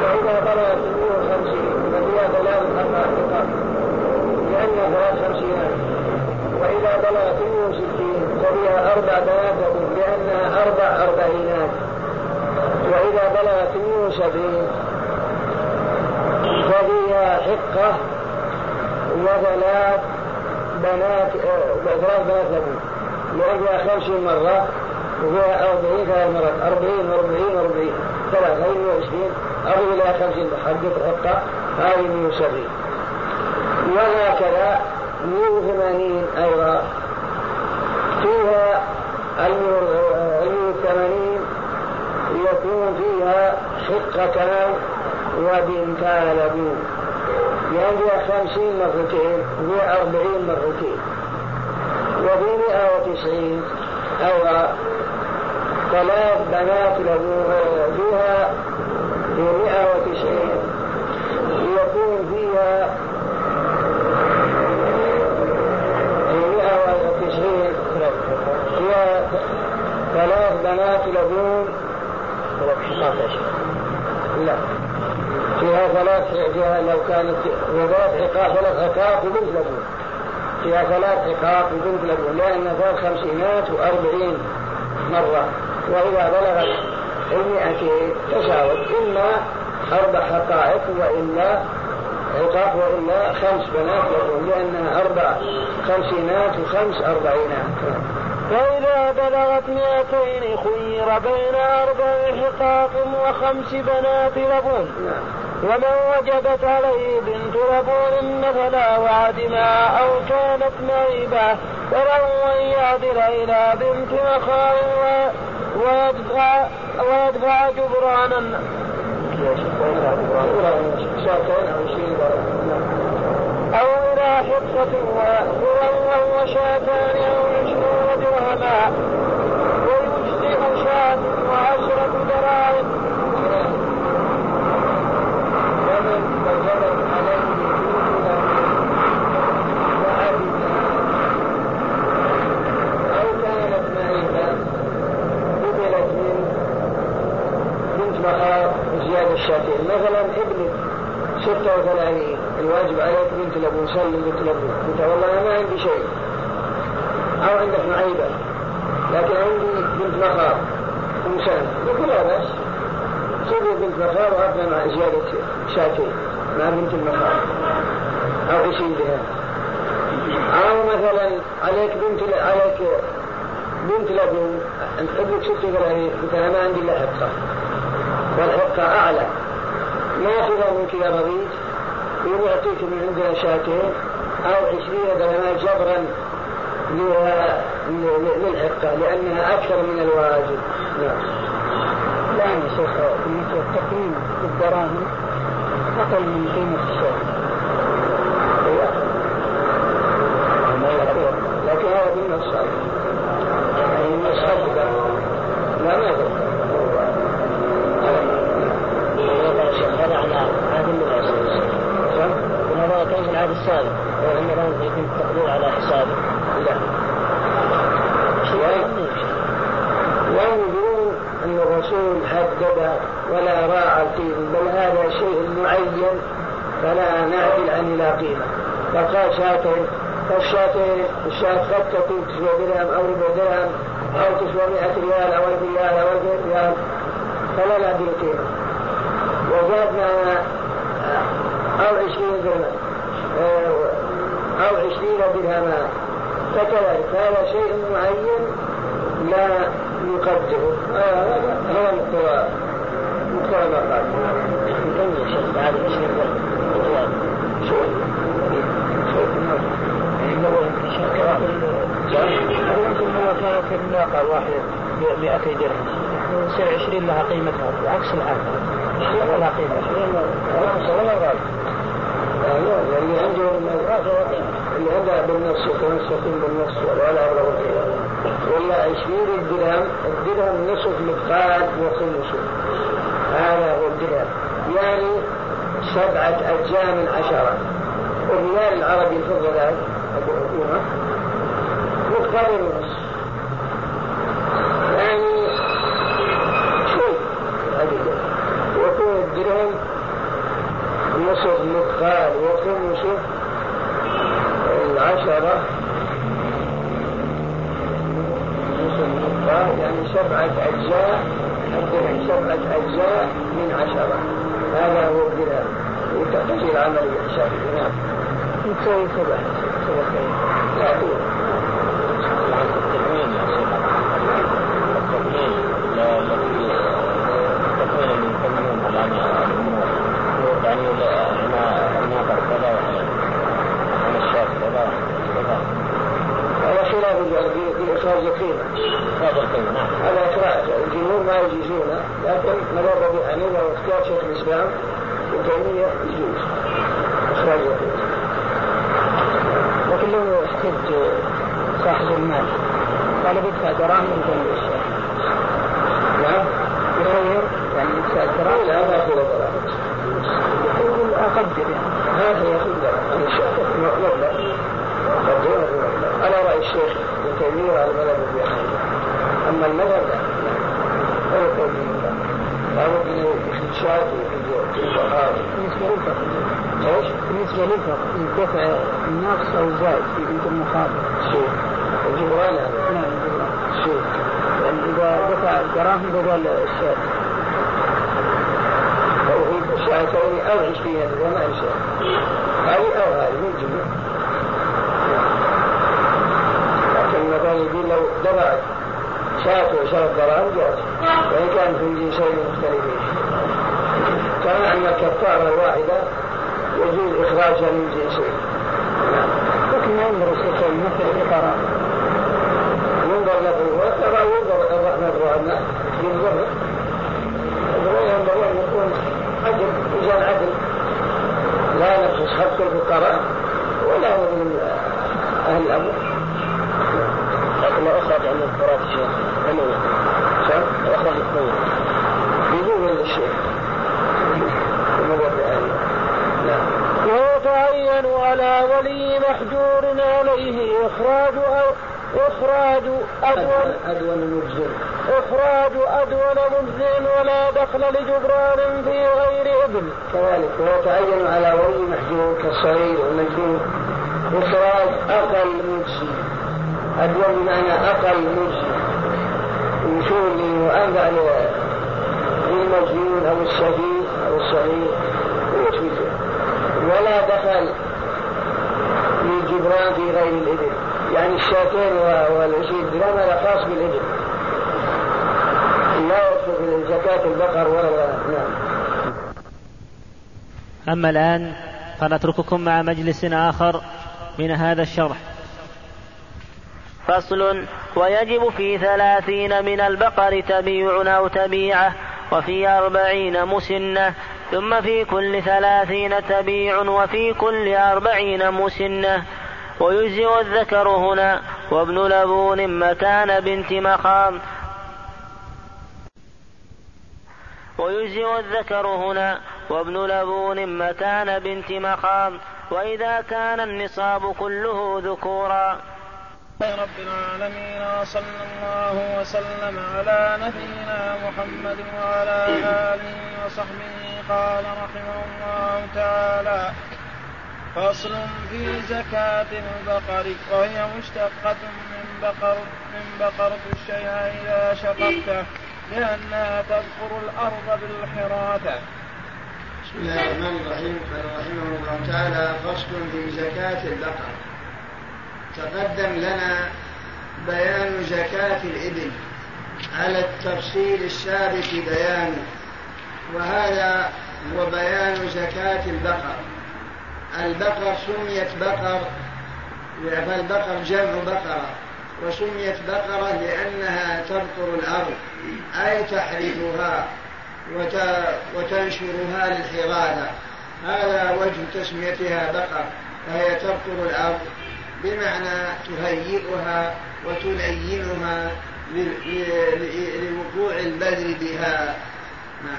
فإذا بلغت 150 ففيها ثلاث حقائق لأنها خمسينات وإذا بلغت 160 ففيها أربع بنات لأنها أربع أربعينات. وإذا بلغت 170 ففيها حقة وثلاث بنات ثلاث بنات لبون لأن فيها خمسين مرة وفيها أربعين ثلاث مرات. أربعين وأربعين وأربعين ثلاث هذه 120 أضرب إلى خمسين حقة. الحقة هذه 170 وهكذا 180 أيضا. فيها الثمانين يكون فيها حقتان وبنتا لبون لأن فيها خمسين مرتين وفيها أربعين مرتين. وفي مئة وتسعين أيضا. ثلاث بنات لبون فيها في مئة وتسعين يكون فيها في مئة وتسعين فيها ثلاث بنات لبون لا. فيها ثلاث فيها لو كانت ثلاث عقاب ثلاث عقاب وبنت لبون فيها ثلاث عقاب وبنت لبون لأن ثلاث خمسينات وأربعين مرة. وإذا بلغت المئتين تساوت إما أربع حقائق وإلا عقاب وإلا خمس بنات لبون لأنها أربع خمسينات وخمس أربعينات فإذا بلغت مئتين خير بين أربع حقاق وخمس بنات لبون. ومن وجبت عليه بنت لبون مثلا وعدما أو كانت معيبة فله أن يعدل إلى بنت أخاه ويدفع ويدفع جبرانا. أو إلى حصة وهو شاتان أو درهما ويجزئ شاة وعشرة الشاتين مثلا ابن 36 الواجب عليك بنت الابو سلم بنت الابو قلت والله أنا ما عندي شيء. أو عندك معيبة. لكن عندي بنت أم سنه يقول لا بس سوي بنت مخاض وأبنى مع زيادة شاتين مع بنت المخاض أو درهم أو مثلا عليك بنت عليك بنت لبن ابنك ست قلت أنا ما عندي إلا حقة. والحقة أعلى. ناخذه منك يا رضيت ويعطيك من عندنا شاتين أو عشرين درهم جبرا للحقه لأنها أكثر من الواجب. نعم. الان يا شيخ بالنسبة للتقييم بالدراهم أقل من قيمة الشاة لكن هذا بالنص يعني النص حقق لا ما هذا على عهد النبي عليه الصلاه والسلام هذا كان في العهد السابق وان الان يتم التقدير على حسابه لا وينظرون ان الرسول حدد ولا راعى القيمه بل هذا شيء معين فلا نعدل عن لا قيمه فقال شاتين فالشاتين الشاة قد تكون تسوى درهم أو ربع درهم أو تسوى 100 ريال أو 1000 ريال أو 2000 ريال فلا لا بالقيمة. وزادنا أو 20 درهم أو 20 درهما. فكذلك هذا شيء معين لا يقدره. هذا هو مقتضى مقتضى ما قال. يكمل الشيخ بعد 20 درهم. كانت الناقة واحدة ب 200 درهم. يصير 20 لها قيمتها بعكس الآن 20 لها قيمة. ولا غالب اللي عنده اللي عنده بالنص يتمسكون بالنص ولا ولا 20 الدرهم الدرهم نصف مثقال وخمسه هذا هو الدرهم. يعني سبعة أجزاء من عشرة. والريال العربي الفضة ذلك أبو حكومة مثقال ونص يعني شوي ويكون الدرهم نصف مثقال وخمسه العشرة نصف مثقال يعني سبعة أجزاء الدرهم سبعة أجزاء من عشرة. هذا هو الدرهم وتحتاج العملية الحسابية نعم. تسوي سبع سبع لا تقول التكوين يا شيخ التكوين لا التي التكوين اللي يسمون الآن الأمور يعني هنا الناقة كذا وهنا الشاة كذا كذا هذا خلاف بإخراج القيمة هذا نعم. هذا إخراج الجمهور ما يجيزونه لكن مذهب أبي حنيفة واختيار شيخ الإسلام ابن تيمية يجوز. إخراج لكن لو احتج صاحب المال قال بدفع دراهم من جنب الشاة نعم يخير يعني يدفع دراهم لا ما في ضرر يقول أقدر يعني هذا يقول لا الشيخ مبلغ قد يكون مبلغ على رأي الشيخ ابن تيمية على مذهب أبي حنيفة أما المذهب لا هذا قول الله لابد بالنسبة للفقر إيش؟ بالنسبة للفقر الدفع الناقص أو زائد في بنت المخاطر شوف الجبران هذا نعم بالله. شوف يعني إذا دفع الدراهم بدل الشاة توحيد شاتين أو عشرين وما شاء هذه أو هذه من جملة لكن مثلا يقول لو دفع شاة وشاة دراهم جاز وإن كان في جنسين مختلفين أن الكفارة الواحدة يجوز إخراجها من جنسين لكن ما ينظر الشيخ مثل الفقراء ينظر له وترى ينظر الرحمة والناس ينظر ينبغي أن يكون عدل إذا عدل. لا نقص حق الفقراء ولا من أهل الأمر. لكن لو أخرج عن الفرات الشيخ ثمانية شاف لو أخرج الثمانية يجوز للشيخ الموضوع نعم ويتعين على ولي محجور عليه إخراج أدون أدون مجزر إخراج أدون مجزر ولا دخل لجبران في غير ابن كذلك ويتعين على ولي محجور كالصغير والمجنون. إخراج أقل مجزي. أدون بمعنى أقل مجزي. وشوف وأنفع للمجنون أو السفيه أو الصغير ولا دخل للجبران في غير الإبل يعني الشاتين والعشرين درهم هذا خاص بالإبل. لا يدخل في زكاة البقر ولا نعم. أما الآن فنترككم مع مجلس آخر من هذا الشرح. فصل ويجب في ثلاثين من البقر تبيع أو تبيعة وفي أربعين مسنة ثم في كل ثلاثين تبيع وفي كل أربعين مسنة. ويجزئ الذكر هنا وابن لبون مكان بنت مخام. ويجزئ الذكر هنا وابن لبون مكان بنت مخام. وإذا كان النصاب كله ذكورا. رب العالمين وصلى الله وسلم على نبينا محمد وعلى آله وصحبه قال رحمه الله تعالى فصل في زكاة البقر وهي مشتقة من بقر من بقرة الشيء إذا شققته لأنها تذكر الأرض بالحراثة. بسم الله الرحمن الرحيم قال رحمه الله تعالى فصل في زكاة البقر. تقدم لنا بيان زكاة الإبل على التفصيل السابق بيانه وهذا هو بيان زكاة البقر البقر سميت بقر فالبقر جمع بقرة وسميت بقرة لأنها تبقر الأرض أي تحرثها وتنشرها للحراثة هذا وجه تسميتها بقر فهي تبقر الأرض بمعنى تهيئها وتلينها لوقوع البذر بها. نعم.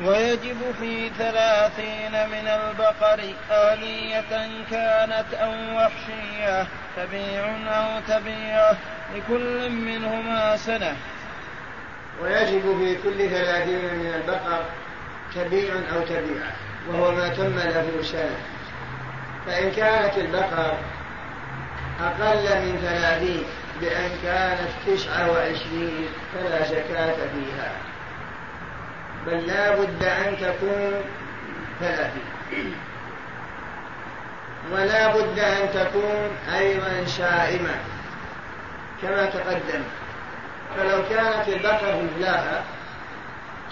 ويجب في ثلاثين من البقر آلية كانت أو وحشية تبيع أو تبيعة لكل منهما سنة. ويجب في كل ثلاثين من البقر تبيع أو تبيعة وهو ما تم له سنة. فإن كانت البقر أقل من ثلاثين بأن كانت تسعة وعشرين فلا زكاة فيها. بل لا بد أن تكون ثلاثين ولا بد أن تكون أيضا شائمة كما تقدم. فلو كانت البقر الفلاحة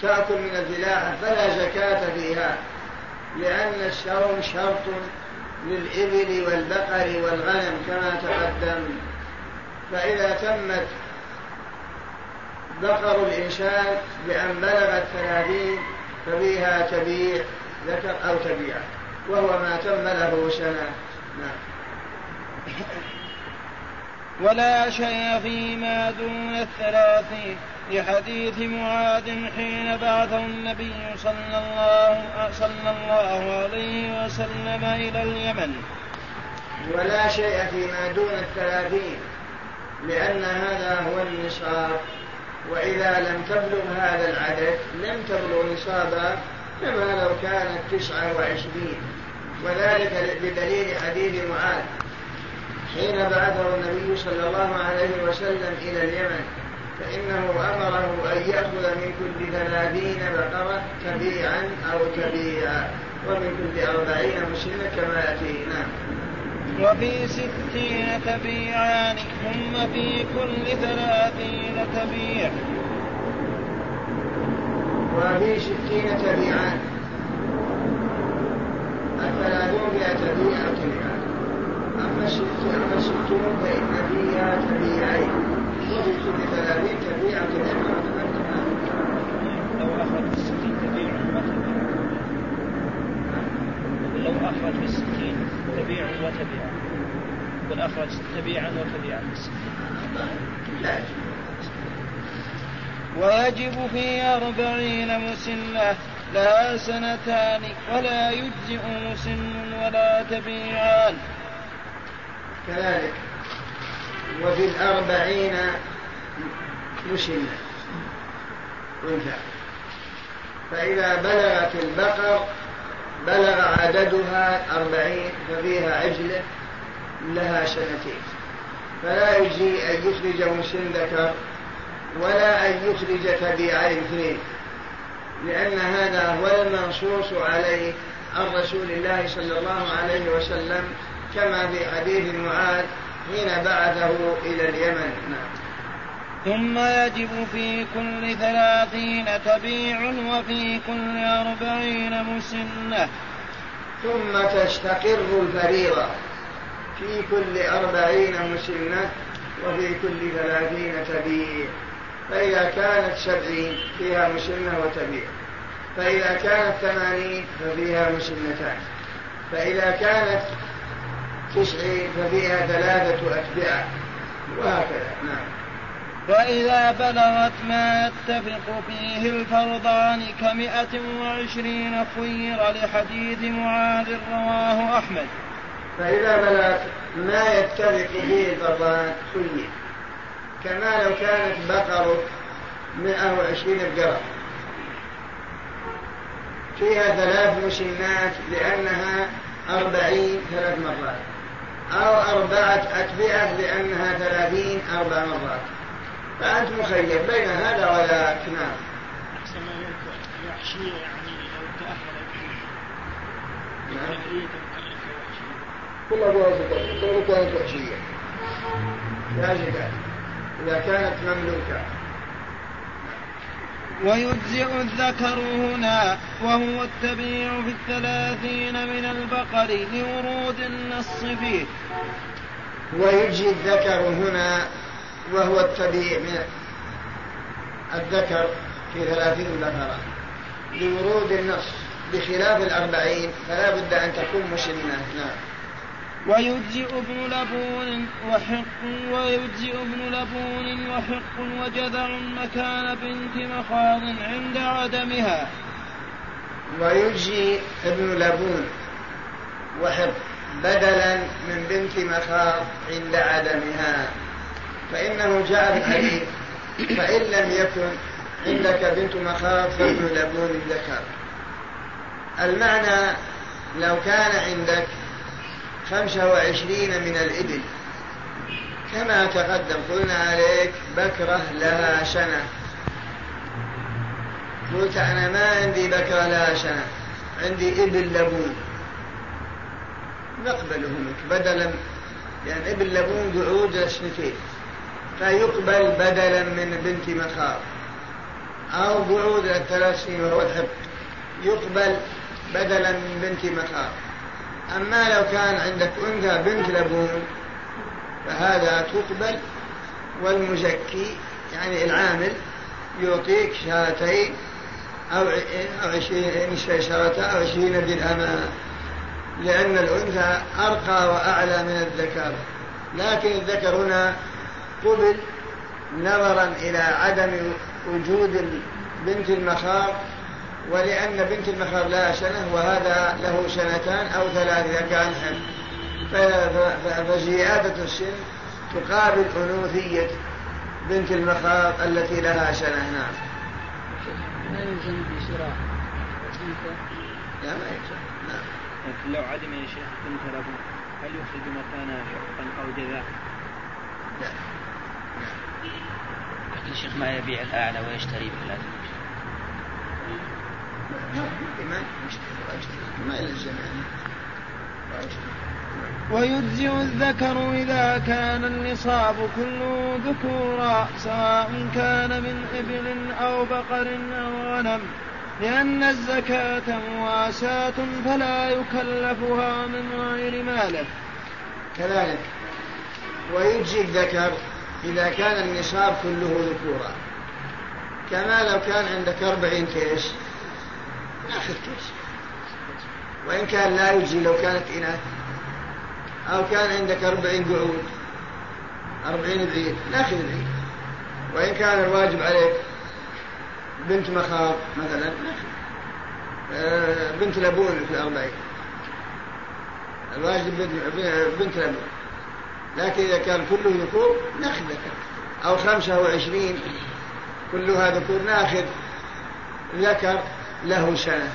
تأكل من الفلاحة فلا زكاة فيها لأن الشوم شرط للإبل والبقر والغنم كما تقدم. فإذا تمت بقر الإنسان بأن بلغت ثلاثين ففيها تبيع ذكر أو تبيع وهو ما تم له سنة. نعم. ولا شيء فيما دون الثلاثين. لحديث معاذ حين بعثه النبي صلى الله صلى الله عليه وسلم إلى اليمن. ولا شيء فيما دون الثلاثين لأن هذا هو النصاب. وإذا لم تبلغ هذا العدد لم تبلغ نصابا كما لو كانت تسعة وعشرين. وذلك بدليل حديث معاذ. حين بعثه النبي صلى الله عليه وسلم إلى اليمن فإنه أمره أن يأخذ من كل ثلاثين بقرة تبيعا أو تبيعا ومن كل أربعين مسنة كما يأتي. نعم. وفي ستين تبيعان ثم في كل ثلاثين تبيع. وفي ستين تبيعان. الثلاثون فيها تبيع أو تبيعان أما الستون أما فإن فيها تبيعين. وفي كل ثلاثين تبيع أو تبيع لو أخرج في الستين تبيع. لو أخرج الستين تبيع وتبيع قل أخرج تبيعا وتبيعا. ويجب في أربعين مسنة لها سنتان ولا يجزئ مسن ولا تبيعان. كذلك. وفي الأربعين مسنة أنثى فإذا بلغت البقر بلغ عددها أربعين ففيها عجلة لها سنتين. فلا يجزي أن يخرج مسلم ذكر ولا أن يخرج تبيعين اثنين. لأن هذا هو المنصوص عليه عن رسول الله صلى الله عليه وسلم كما في حديث معاذ حين بعثه إلى اليمن. نعم. ثم يجب في كل ثلاثين تبيع وفي كل أربعين مسنة. ثم تستقر الفريضة في كل أربعين مسنة وفي كل ثلاثين تبيع. فإذا كانت سبعين فيها مسنة وتبيع. فإذا كانت ثمانين ففيها مسنتان. فإذا كانت تسعين ففيها ثلاثة أتباع. وهكذا. نعم. وإذا بلغت ما يتفق فيه الفرضان كمئة وعشرين خير لحديث معاذ رواه أحمد. فإذا بلغت ما يتفق فيه الفرضان خير. كما لو كانت مئة وعشرين بقرة فيها ثلاث مسنات لأنها أربعين ثلاث مرات. أو أربعة أتبعة لأنها ثلاثين أربع مرات. فأنت مخير بين هذا وذاك نعم. أحسن الوحشية يعني لو تأهل نعم. كلها فيها زكاة كلها كانت وحشية لا زكاة إذا كانت مملوكة. ويجزئ الذكر هنا وهو التبيع في الثلاثين من البقر لورود النص فيه. ويجزي الذكر هنا وهو التبيع من الذكر في ثلاثين بقرة لورود النص بخلاف الأربعين فلا بد أن تكون مسلمة. نعم. ويجزئ ابن لبون وحق ويجزئ ابن لبون وحق وجذع مكان بنت مخاض عند عدمها. ويجزي ابن لبون وحق بدلا من بنت مخاض عند عدمها. فإنه جاء الحديث فإن لم يكن عندك بنت مخاض فابن لبون ذكر المعنى لو كان عندك خمسة وعشرين من الإبل كما تقدم قلنا عليك بكرة لها سنة قلت أنا ما عندي بكرة لها سنة عندي إبل لبون. نقبله منك بدلا يعني إبل لبون قعود سنتين فيقبل بدلا من بنت مخاض. أو الثلاث سنين وهو الحب. يقبل بدلا من بنت مخاض. أما لو كان عندك أنثى بنت لبون فهذا تقبل والمزكي يعني العامل يعطيك شاتين أو أو عشرين أو عشرين درهما. لأن الأنثى أرقى وأعلى من الذكر. لكن الذكر هنا قبل نظرا إلى عدم وجود بنت المخاض ولأن بنت المخاض لها سنة وهذا له سنتان أو ثلاث إذا كان فزيادة السن تقابل أنوثية بنت المخاض التي لها سنة. نعم. ما يلزم بشراء لا ما يلزم نعم. لكن لو عدم يا شيخ بنت هل يخرج مكانها حقا أو جذاء؟ لا. الشيخ ما يبيع الأعلى ويشتري بالأدنى ما يلزم يعني ويجزئ الذكر إذا كان النصاب كله ذكورا سواء كان من إبل أو بقر أو غنم. لأن الزكاة مواساة فلا يكلفها من غير ماله كذلك. ويجزي الذكر إذا كان النصاب كله ذكورا. كما لو كان عندك أربعين كيس ناخذ كيس. وإن كان لا يجزي لو كانت إناث. أو كان عندك أربعين قعود أربعين بعيد ناخذ العيد وإن كان الواجب عليك بنت مخاض مثلا آه، بنت لبون في الأربعين. الواجب بنت لبون. لكن إذا كان كله ذكور ناخذ ذكر أو خمسة وعشرين كلها ذكور ناخذ ذكر له سنة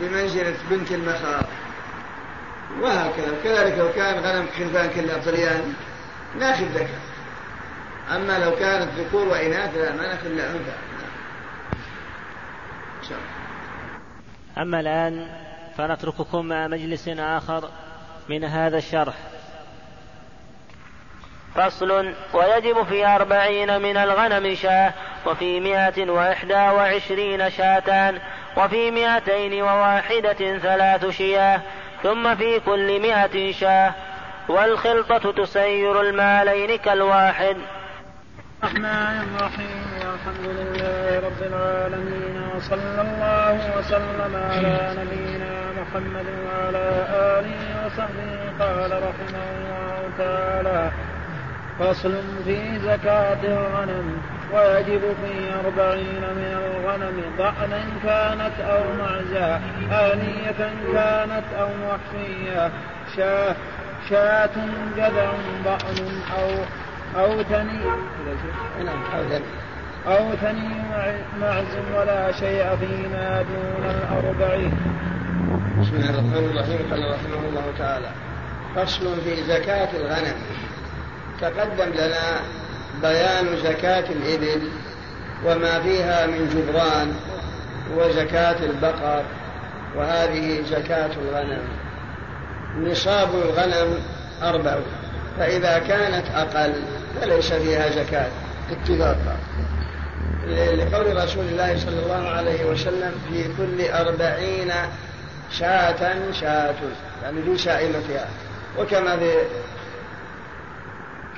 بمنزلة بنت المخاض. وهكذا. كذلك لو كان غنم خلفان كلها طليان ناخذ ذكر. أما لو كانت ذكور وإناث لا ما ناخذ إلا أنثى. أما الآن فنترككم مع مجلس آخر من هذا الشرح. فصل ويجب في أربعين من الغنم شاة وفي مائة وإحدى وعشرين شاتان وفي مائتين وواحدة ثلاث شياه ثم في كل مائة شاة. والخلطة تسير المالين كالواحد. الرحمن الرحيم الحمد لله رب العالمين وصلى الله وسلم على نبينا محمد وعلى آله وصحبه قال رحمه الله تعالى. فصل في زكاة الغنم ويجب في أربعين من الغنم ضأنا كانت أو معزى آنية كانت أو وحشية شاة شاة جذع ضأن أو أو ثني أو ثني معز ولا شيء فيما دون الأربعين بسم الله الرحمن الرحيم قال رحمه الله تعالى فصل في زكاة الغنم. تقدم لنا بيان زكاة الإبل وما فيها من جبران وزكاة البقر وهذه زكاة الغنم. نصاب الغنم أربع فإذا كانت أقل فليس فيها زكاة. اتفاقا لقول رسول الله صلى الله عليه وسلم في كل أربعين شاة شاة يعني في شائمتها وكما في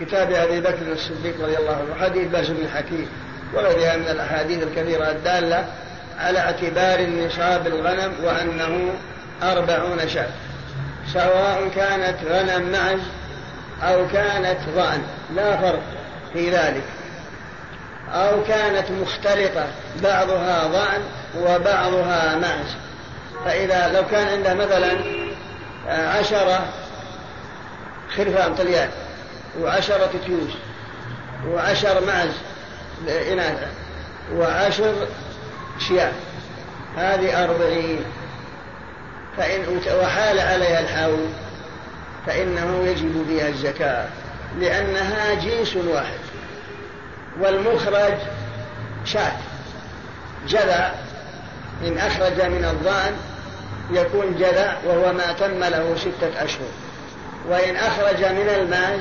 كتاب أبي بكر الصديق رضي الله عنه حديث باز بن حكيم وغيرها من الأحاديث الكثيرة الدالة على اعتبار نصاب الغنم وأنه أربعون شاة سواء كانت غنم معز أو كانت ضأن لا فرق في ذلك. أو كانت مختلطة بعضها ضأن وبعضها معز. فإذا لو كان عنده مثلا عشرة خرفان طليان. وعشرة تيوس وعشر معز إناثا وعشر شياه. هذه أربعين. فإن وحال عليها الحول فإنه يجب فيها الزكاة لأنها جنس واحد. والمخرج شاة. جذع إن أخرج من الظأن يكون جذع وهو ما تم له ستة أشهر. وإن أخرج من الماج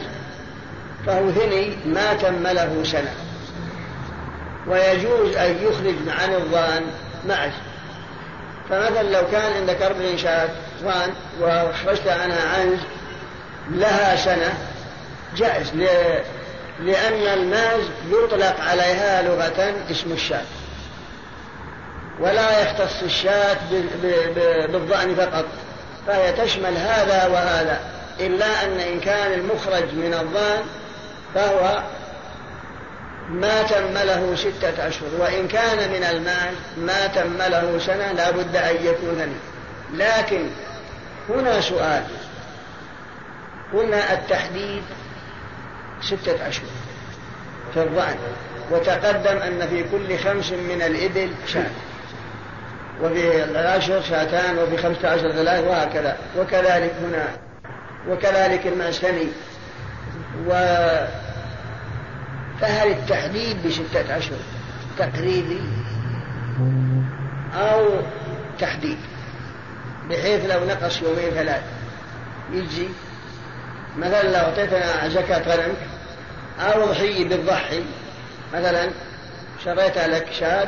فهو ثني ما تم له سنة ويجوز أن يخرج عن الظان معز فمثلا لو كان عندك أربعين شاة ظان وأخرجت عنها عنز لها سنة جائز. لأن الماز يطلق عليها لغة اسم الشاة. ولا يختص الشاة بالظأن فقط. فهي تشمل هذا وهذا. إلا أن إن كان المخرج من الظان فهو ما تم له ستة أشهر وإن كان من المال ما تم له سنة لا بد أن يكون لي لكن هنا سؤال. قلنا التحديد ستة أشهر في الظأن وتقدم أن في كل خمس من الإبل شاة. وفي العشر شاتان وفي خمسة عشر ثلاث وهكذا. وكذلك هنا. وكذلك المعسكني و فهل التحديد بستة أشهر تقريبي أو تحديد؟ بحيث لو نقص يومين ثلاث يجي. مثلا لو أعطيتنا زكاة غنمك أو ضحية بتضحي مثلا شريت لك شاة.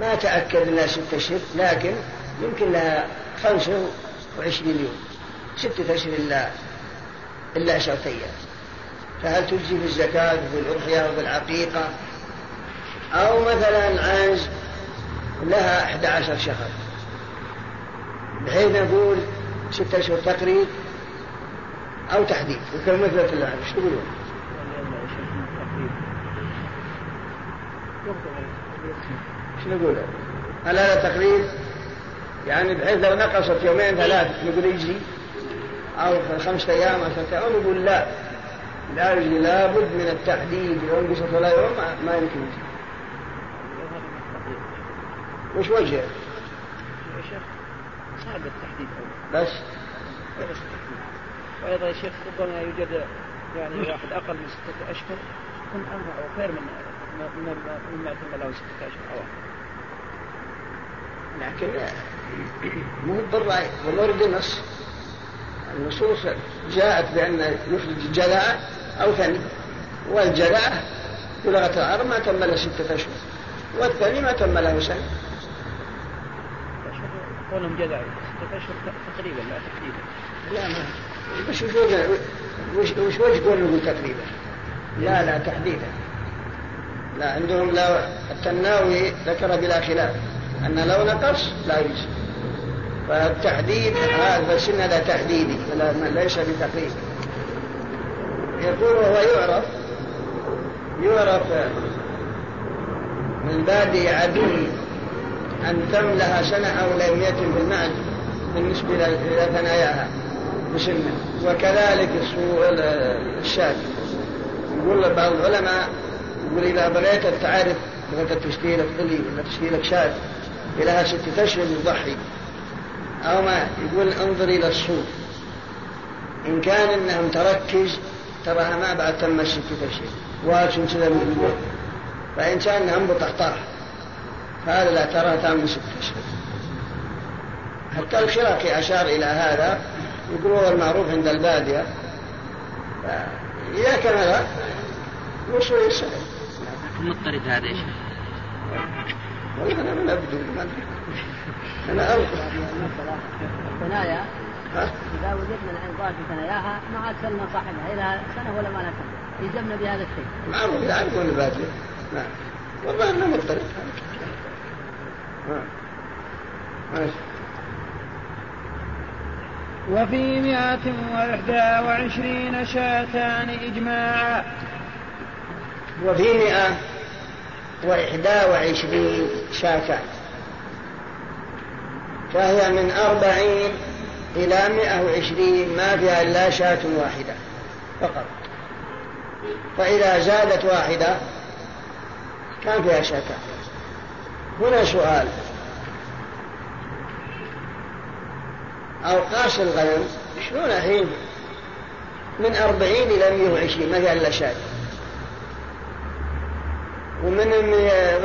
ما تأكد لها ستة أشهر لكن يمكن لها خمسة وعشرين يوم. ستة أشهر إلا إلا عشرة أيام فهل تجزي في الزكاة وفي الأضحية وفي العقيقة أو مثلا عنز لها 11 شهر بحيث نقول ستة أشهر تقريب أو تحديد وكمثلة الآن إيش تقولون؟ إيش نقول؟ هل هذا تقريب؟ يعني بحيث لو نقصت يومين ثلاث نقول يجزي أو خمسة أيام عشرة أيام يقول لا لا لابد من التحديد انقصت ولا يوم ما يمكن. وش وجهه؟ يا شيخ صعب التحديد بس. بس وأيضا يا شيخ ربما يوجد يعني واحد أقل من ستة أشهر يكون انفع وخير من من مما تم له ستة أشهر أو لكن مو بالرأي والورد نص النصوص جاءت بأن يخرج جلاء أو ثني والجلاء بلغة العرب ما تم له ستة أشهر. والثاني ما تم له سنة. كونهم جذع ستة أشهر تقريبا لا تحديدا لا ما وش وش وش وجه قول تقريبا؟ لا لا تحديدا. لا عندهم لا التناوي ذكر بلا خلاف أن لو نقص لا يجوز فالتحديد هذا السن هذا تحديدي ليس بتقريب يقول وهو يعرف يعرف من بادي عدو أن تملها سنة أو لم يتم المعد بالنسبة إلى ثناياها. بسنة وكذلك الشاة يقول بعض العلماء يقول إذا بغيت تعرف بغيت تشكيلك قلي ولا تشكيلك شاة لها ستة أشهر يضحي. أو ما يقول انظر إلى الصوت إن كان إنهم تركز تراها ما بعد تم الستة أشهر واجب كذا من فإن كان إنهم بطحطاح هذا لا تراها تم ستة أشهر حتى الخراقي أشار إلى هذا. يقول هو المعروف عند البادية. إذا كان هذا وصول يسهل مضطرد هذا إيش؟ والله أنا من أبدو ما أنا ارقى الثنايا إذا وجدنا العنقاء في ثناياها ما عاد سلنا صاحبها. إلى سنة ولا ما سنه يلزمنا بهذا الشيء. معروف يعرفون الباديه نعم. والله أنا مضطرب. ماشي. وفي مئة وإحدى وعشرين شاتان إجماعا. وفي مئة وإحدى وعشرين شاتان. فهي من أربعين إلى مئة وعشرين ما فيها إلا شاة واحدة فقط. فإذا زادت واحدة كان فيها شاتان هنا سؤال. أوقاس الغنم شلون الحين من أربعين إلى مئة وعشرين ما فيها إلا شاة. ومن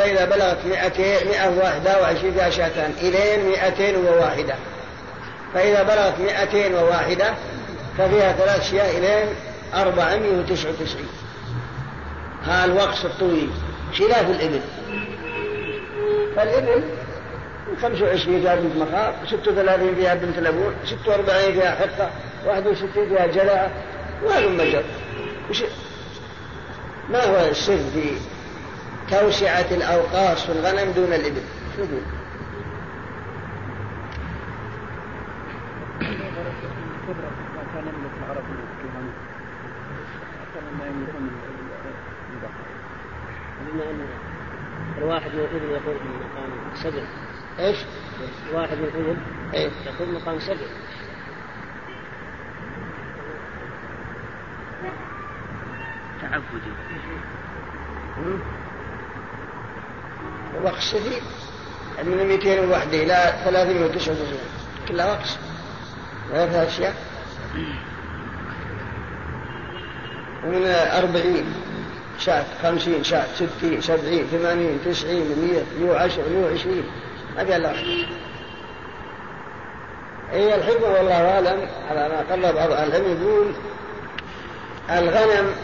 إذا بلغت مئة وواحدة وعشرين فيها شاتان. إلين مئتين وواحدة. فإذا بلغت مئتين وواحدة ففيها ثلاث شياه إلين أربعمائة وتسعة وتسعين. ها الوقص الطويل. خلاف الإبل. فالإبل خمسة وعشرين فيها بنت مخاض ستة وثلاثين فيها بنت لبون ستة وأربعين فيها حقة واحد وستين فيها جلاء وهذا مجر ما هو السر في توسعة الأوقاص في الغنم دون الإبل؟ شو بما ان الواحد من الإبل يقول من مقام سبع. إيش؟ واحد من الإبل إيه؟ يقول مقام سبع. تعبدي. وقص شديد من 201 إلى 399 كلها وقص ثلاثة أشياء ومن 40 شاة 50 شاة 60 70 80 90 100 110 120 ما في إلا واحد. هي الحكمة والله أعلم. على ما قال بعض العلم يقول الغنم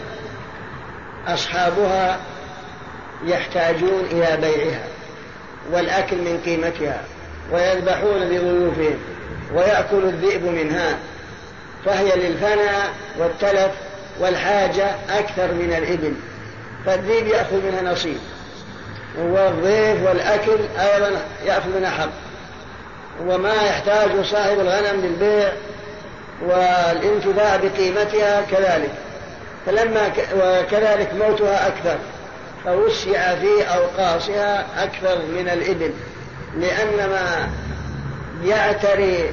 أصحابها يحتاجون إلى بيعها والأكل من قيمتها ويذبحون لضيوفهم ويأكل الذئب منها. فهي للفناء والتلف والحاجة أكثر من الإبل. فالذئب يأخذ منها نصيب. والضيف والأكل أيضا يأخذ منها حق. وما يحتاج صاحب الغنم للبيع والانتفاع بقيمتها كذلك. فلما وكذلك موتها أكثر. فوسع في أوقاصها أكثر من الإبل. لأن ما يعتري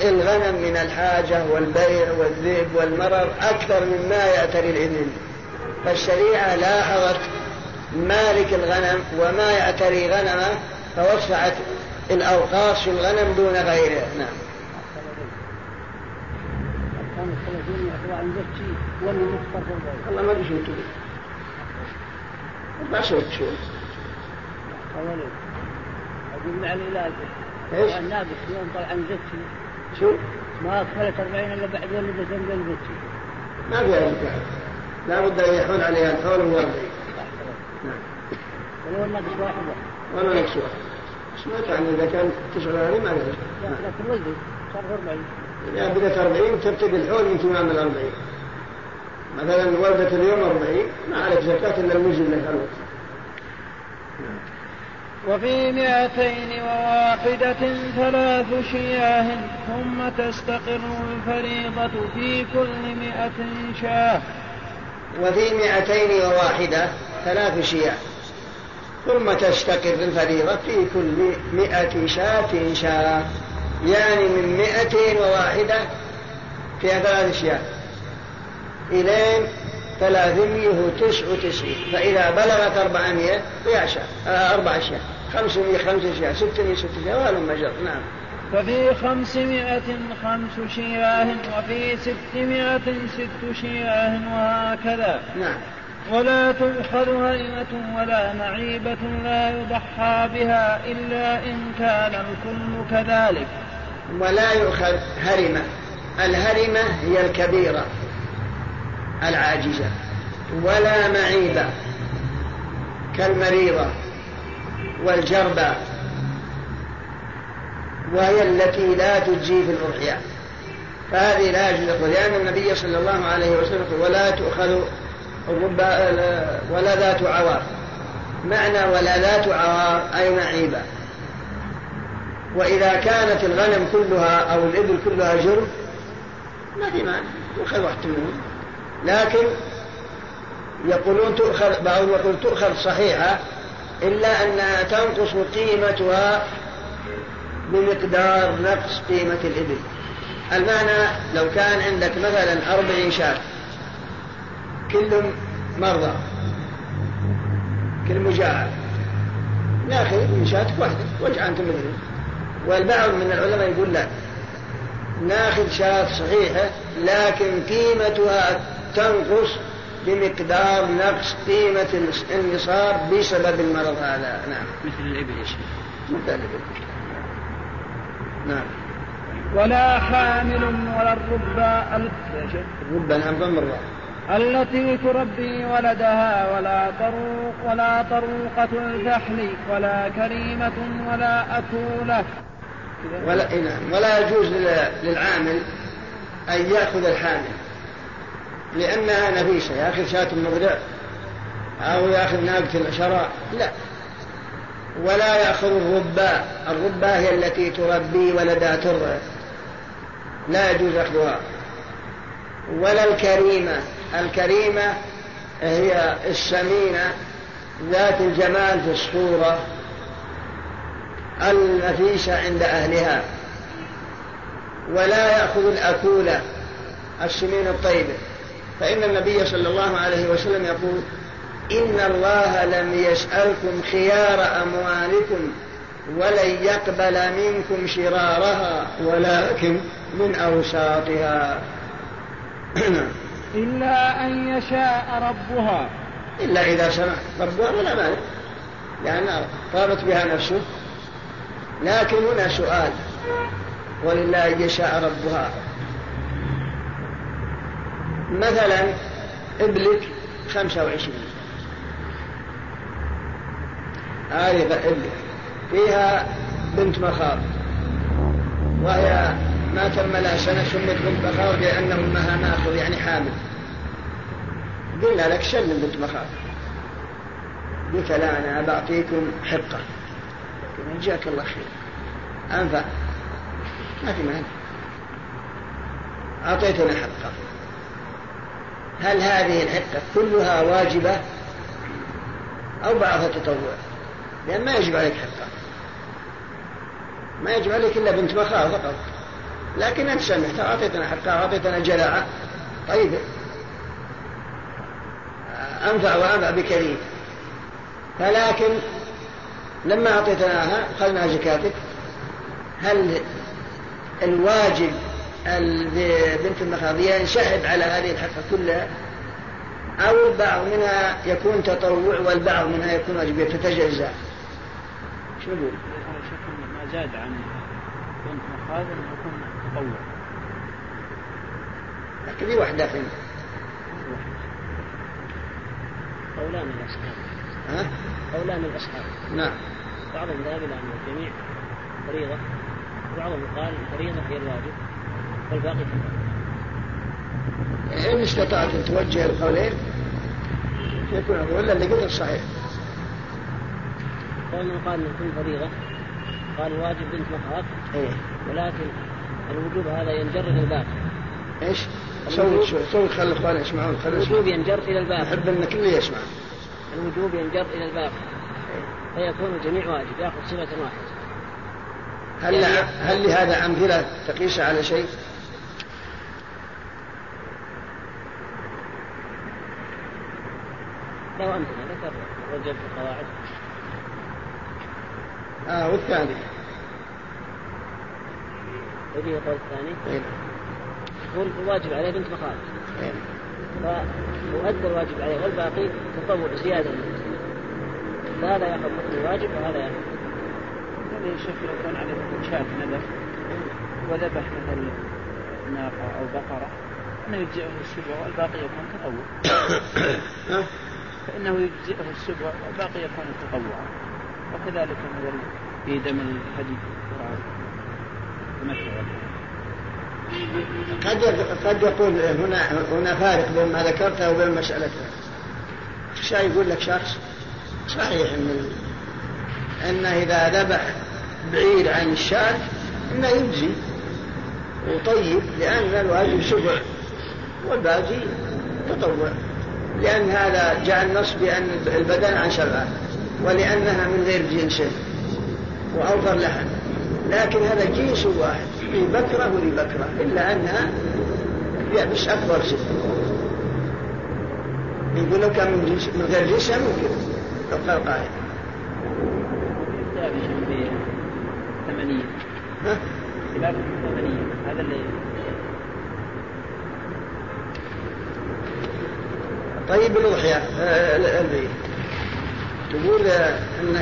الغنم من الحاجة والبيع والذئب والمرض أكثر مما يأتري الإبل. فالشريعة لاحظت مالك الغنم وما يأتري غنمه فوسعت الأوقاص في الغنم دون غيره. نعم. والله ما أدري شو ما سويت شو أقول مع العلاج إيش؟ النابس يوم طلع عن زكي شو؟ ما أكملت 40 إلا بعد ولدت من زكي ما في أي كلام لا بد أن يحول عليها الحول هو أربعين نعم. ولو النابس واحدة. ولا نقص واحد. سمعت عن إذا كان تسعة وعشرين ما لا نعرف لكن ولدت صار 40 إذا بدأت أربعين تبتدي الحول من تمام الأربعين. مثلا ولدت اليوم أربعين ما عليك زكاة إلا المجد لك الوقت وفي مئتين وواحدة ثلاث شياه ثم تستقر الفريضة في كل مئة شاه. وفي مئتين وواحدة ثلاث شياه ثم تستقر الفريضة في كل مئة شاة شاة. يعني من مئتين وواحدة فيها ثلاث شياه. إلين ثلاثمية وتسع وتسعين. فإذا بلغت أربعمية فيها آه أربع شاة خمسمية خمسة شاة ستمية ست شاة وهلم مجر نعم. ففي خمسمائة خمس شياه وفي ستمائة ست شياه وهكذا. نعم. ولا تؤخذ هرمة ولا معيبة لا يضحى بها إلا إن كان الكل كذلك. ولا يؤخذ هرمة الهرمة هي الكبيرة العاجزة ولا معيبة كالمريضة. والجربة وهي التي لا تجزي في الأضحية. فهذه لا يجوز لأن النبي صلى الله عليه وسلم ولا تؤخذ ولا ذات عوار. معنى ولا ذات عوار أي معيبة وإذا كانت الغنم كلها أو الإبل كلها جرب ما في معنى يؤخذ واحد منهم. لكن يقولون تؤخذ بعضهم يقول تؤخذ صحيحة إلا أنها تنقص قيمتها بمقدار نقص قيمة الإبل. المعنى لو كان عندك مثلا أربعين شاة كلهم مرضى كل مجاعة ناخذ من شاتك واحدة واجعل أنت مثلهم والبعض من العلماء يقول لا. ناخذ شاة صحيحة لكن قيمتها تنقص بمقدار نقص قيمة النصاب بسبب المرض هذا. نعم. مثل الإبل يا شيخ. مثل الإبل. نعم. ولا حامل ولا الربا الربا نعم ضم الراء. التي تربي ولدها ولا طروق ولا طروقة الفحل ولا كريمة ولا أكولة ولا إيه نعم. ولا يجوز للعامل أن يأخذ الحامل. لأنها نفيسة. يأخذ شاة مضرع أو يأخذ ناقة العشراء. لا. ولا يأخذ الرباء الرباء هي التي تربي ولدها ترضع لا يجوز أخذها. ولا الكريمة. الكريمة هي السمينة ذات الجمال في الصورة النفيسة عند أهلها. ولا يأخذ الأكولة السمين الطيبة. فإن النبي صلى الله عليه وسلم يقول إن الله لم يسألكم خيار أموالكم ولن يقبل منكم شرارها ولكن من أوساطها. *clears throat* إلا أن يشاء ربها. إلا إذا سمح ربها ولا مانع. لأن طابت بها نفسه. لكن هنا سؤال. ولله يشاء ربها. مثلا إبلك خمسة وعشرين. هذه ابلك فيها بنت مخاض. وهي ما تم لها سنة سمت بنت مخاض لأن أمها مأخذ يعني حامل. قلنا لك سلم بنت مخاض. قلت لا أنا بعطيكم حقة. جزاك الله خير. أنفع. ما في مانع. أعطيتنا حقة. هل هذه الحقة كلها واجبة أو بعضها تطوع؟ لأن ما يجب عليك حقة. ما يجب عليك إلا بنت مخاض فقط. لكن أنت سمحت أعطيتنا حقها أعطيتنا جلاعة. طيب. أنفع وأنفع بكريم. فلكن لما أعطيتناها أخذنا زكاتك. هل الواجب بنت المخاضية ينسحب على هذه الحقة كلها أو البعض منها يكون تطوع والبعض منها يكون واجب تتجزأ شو نقول؟ ما زاد عن بنت مخاض يكون تطوع لكن في واحدة فين؟ قولان الأصحاب ها؟ قولان الأصحاب نعم بعضهم ذهب إلى أن الجميع فريضة وبعضهم قال الفريضة هي الواجب والباقي كفاية إن استطعت أن توجه القولين يكون ولا اللي قلت الصحيح قول من قال من كل فريضة قال الواجب بنت مخاض إيه. ولكن الوجوب هذا ينجر إلى الباقي. إيش؟ شوي سوي خلي الإخوان يسمعون خلي الوجوب ينجر إلى الباقي. أحب إن الكل يسمع. الوجوب ينجر إلى الباقي. فيكون الجميع واجب يأخذ صفة واحدة. هل هل لهذا أمثلة تقيس على شيء؟ له أمثلة ذكر في القواعد آه والثاني. وفيه القول الثاني إيه. يقول الواجب عليه بنت مخالف. إيه. فيؤدى الواجب عليه والباقي تطوع زيادة. فهذا يأخذ حكم الواجب وهذا يأخذ هذا يا شيخ لو كان عليه شاة نذر وذبح مثل ناقة أو بقرة أنه يجزئه السبع والباقي يكون تطوع. *coughs* فإنه يجزئه السبع والباقي يكون تطوعا وكذلك مثل في دم تمتع قد قد يقول هنا هنا فارق بين ما ذكرته وبين مسألته الشاي يقول لك شخص؟ صحيح إن إنه إذا ذبح بعيد عن الشاة إنه يجزي وطيب لأن الواجب سبع والباقي تطوع لأن هذا جاء النص بأن البدن عن سبعه ولأنها من غير جنسه وأوفر لحم لكن هذا جنس واحد في بكرة ولبكره إلا أنها بس أكبر ست يقول لو كان من, جنس من غير جنسها ممكن لو قال قائل ثمانية ها؟ هذا اللي طيب الأضحية آه، البيت تقول أنه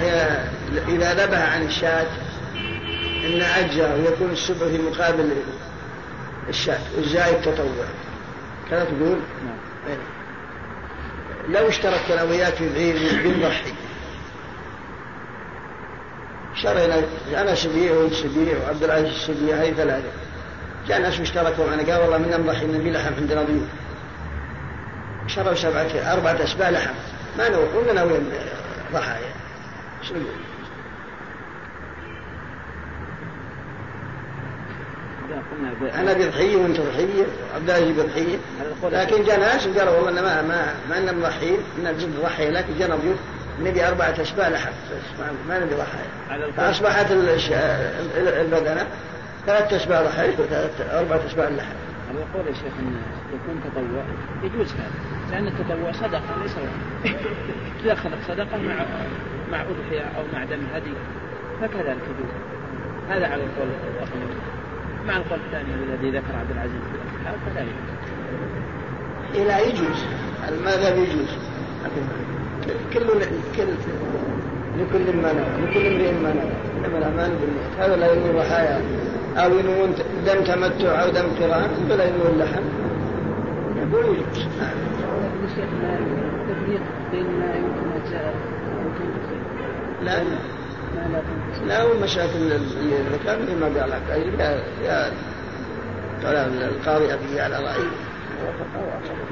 إذا ذبح عن الشاة إن أجزاء ويكون السبع في مقابل الشاة والزايد تطوع. كذا تقول؟ نعم. إيه. لو اشتركت أنا وياك في العيد بنضحي شرينا أنا سبيع وأنت سبيع وعبد العزيز سبيع هذه ثلاثة. جاء ناس واشتركوا معنا؟ قال والله من نضحي نبي لحم عندنا ضيوف. شروا سبعة أربعة أسباع لحم. ما نروح ولا ناوي ضحايا. شو نقول؟ إذا قلنا ب- أنا بضحية وأنت ضحية وعبد العزيز بضحية لكن جاء ناس وقالوا والله ما ما ما إننا مضحيين إن جد ضحية لكن جانا ضيوف نبي أربعة أسباع لحم. ما- نبي ضحايا. فأصبحت البدنة ثلاثة أسباع ضحية وثلاثة أربعة أسباع لحم. على القول يا شيخ إن يكون تطوع يجوز هذا لأن التطوع صدقة ليس *laughs* تدخلت صدقة مع مع أضحية أو مع دم هدي فكذلك يجوز. هذا على القول الأول مع القول الثاني الذي ذكر عبد العزيز الأصحاب كذلك إيه لا يجوز. المذهب يجوز. كل كل لكل ما لكل امرئ ما إنما الأعمال بالنيات هذا لا ينوي ضحايا أو ينوون دم تمتع أو دم قران ولا ينوي اللحم. يقول يجوز نعم. لا. لا تنقص لا هو المشاكل اللي ذكرنا ما قال لك. يا يا كلام القاضي أبي على رأيي.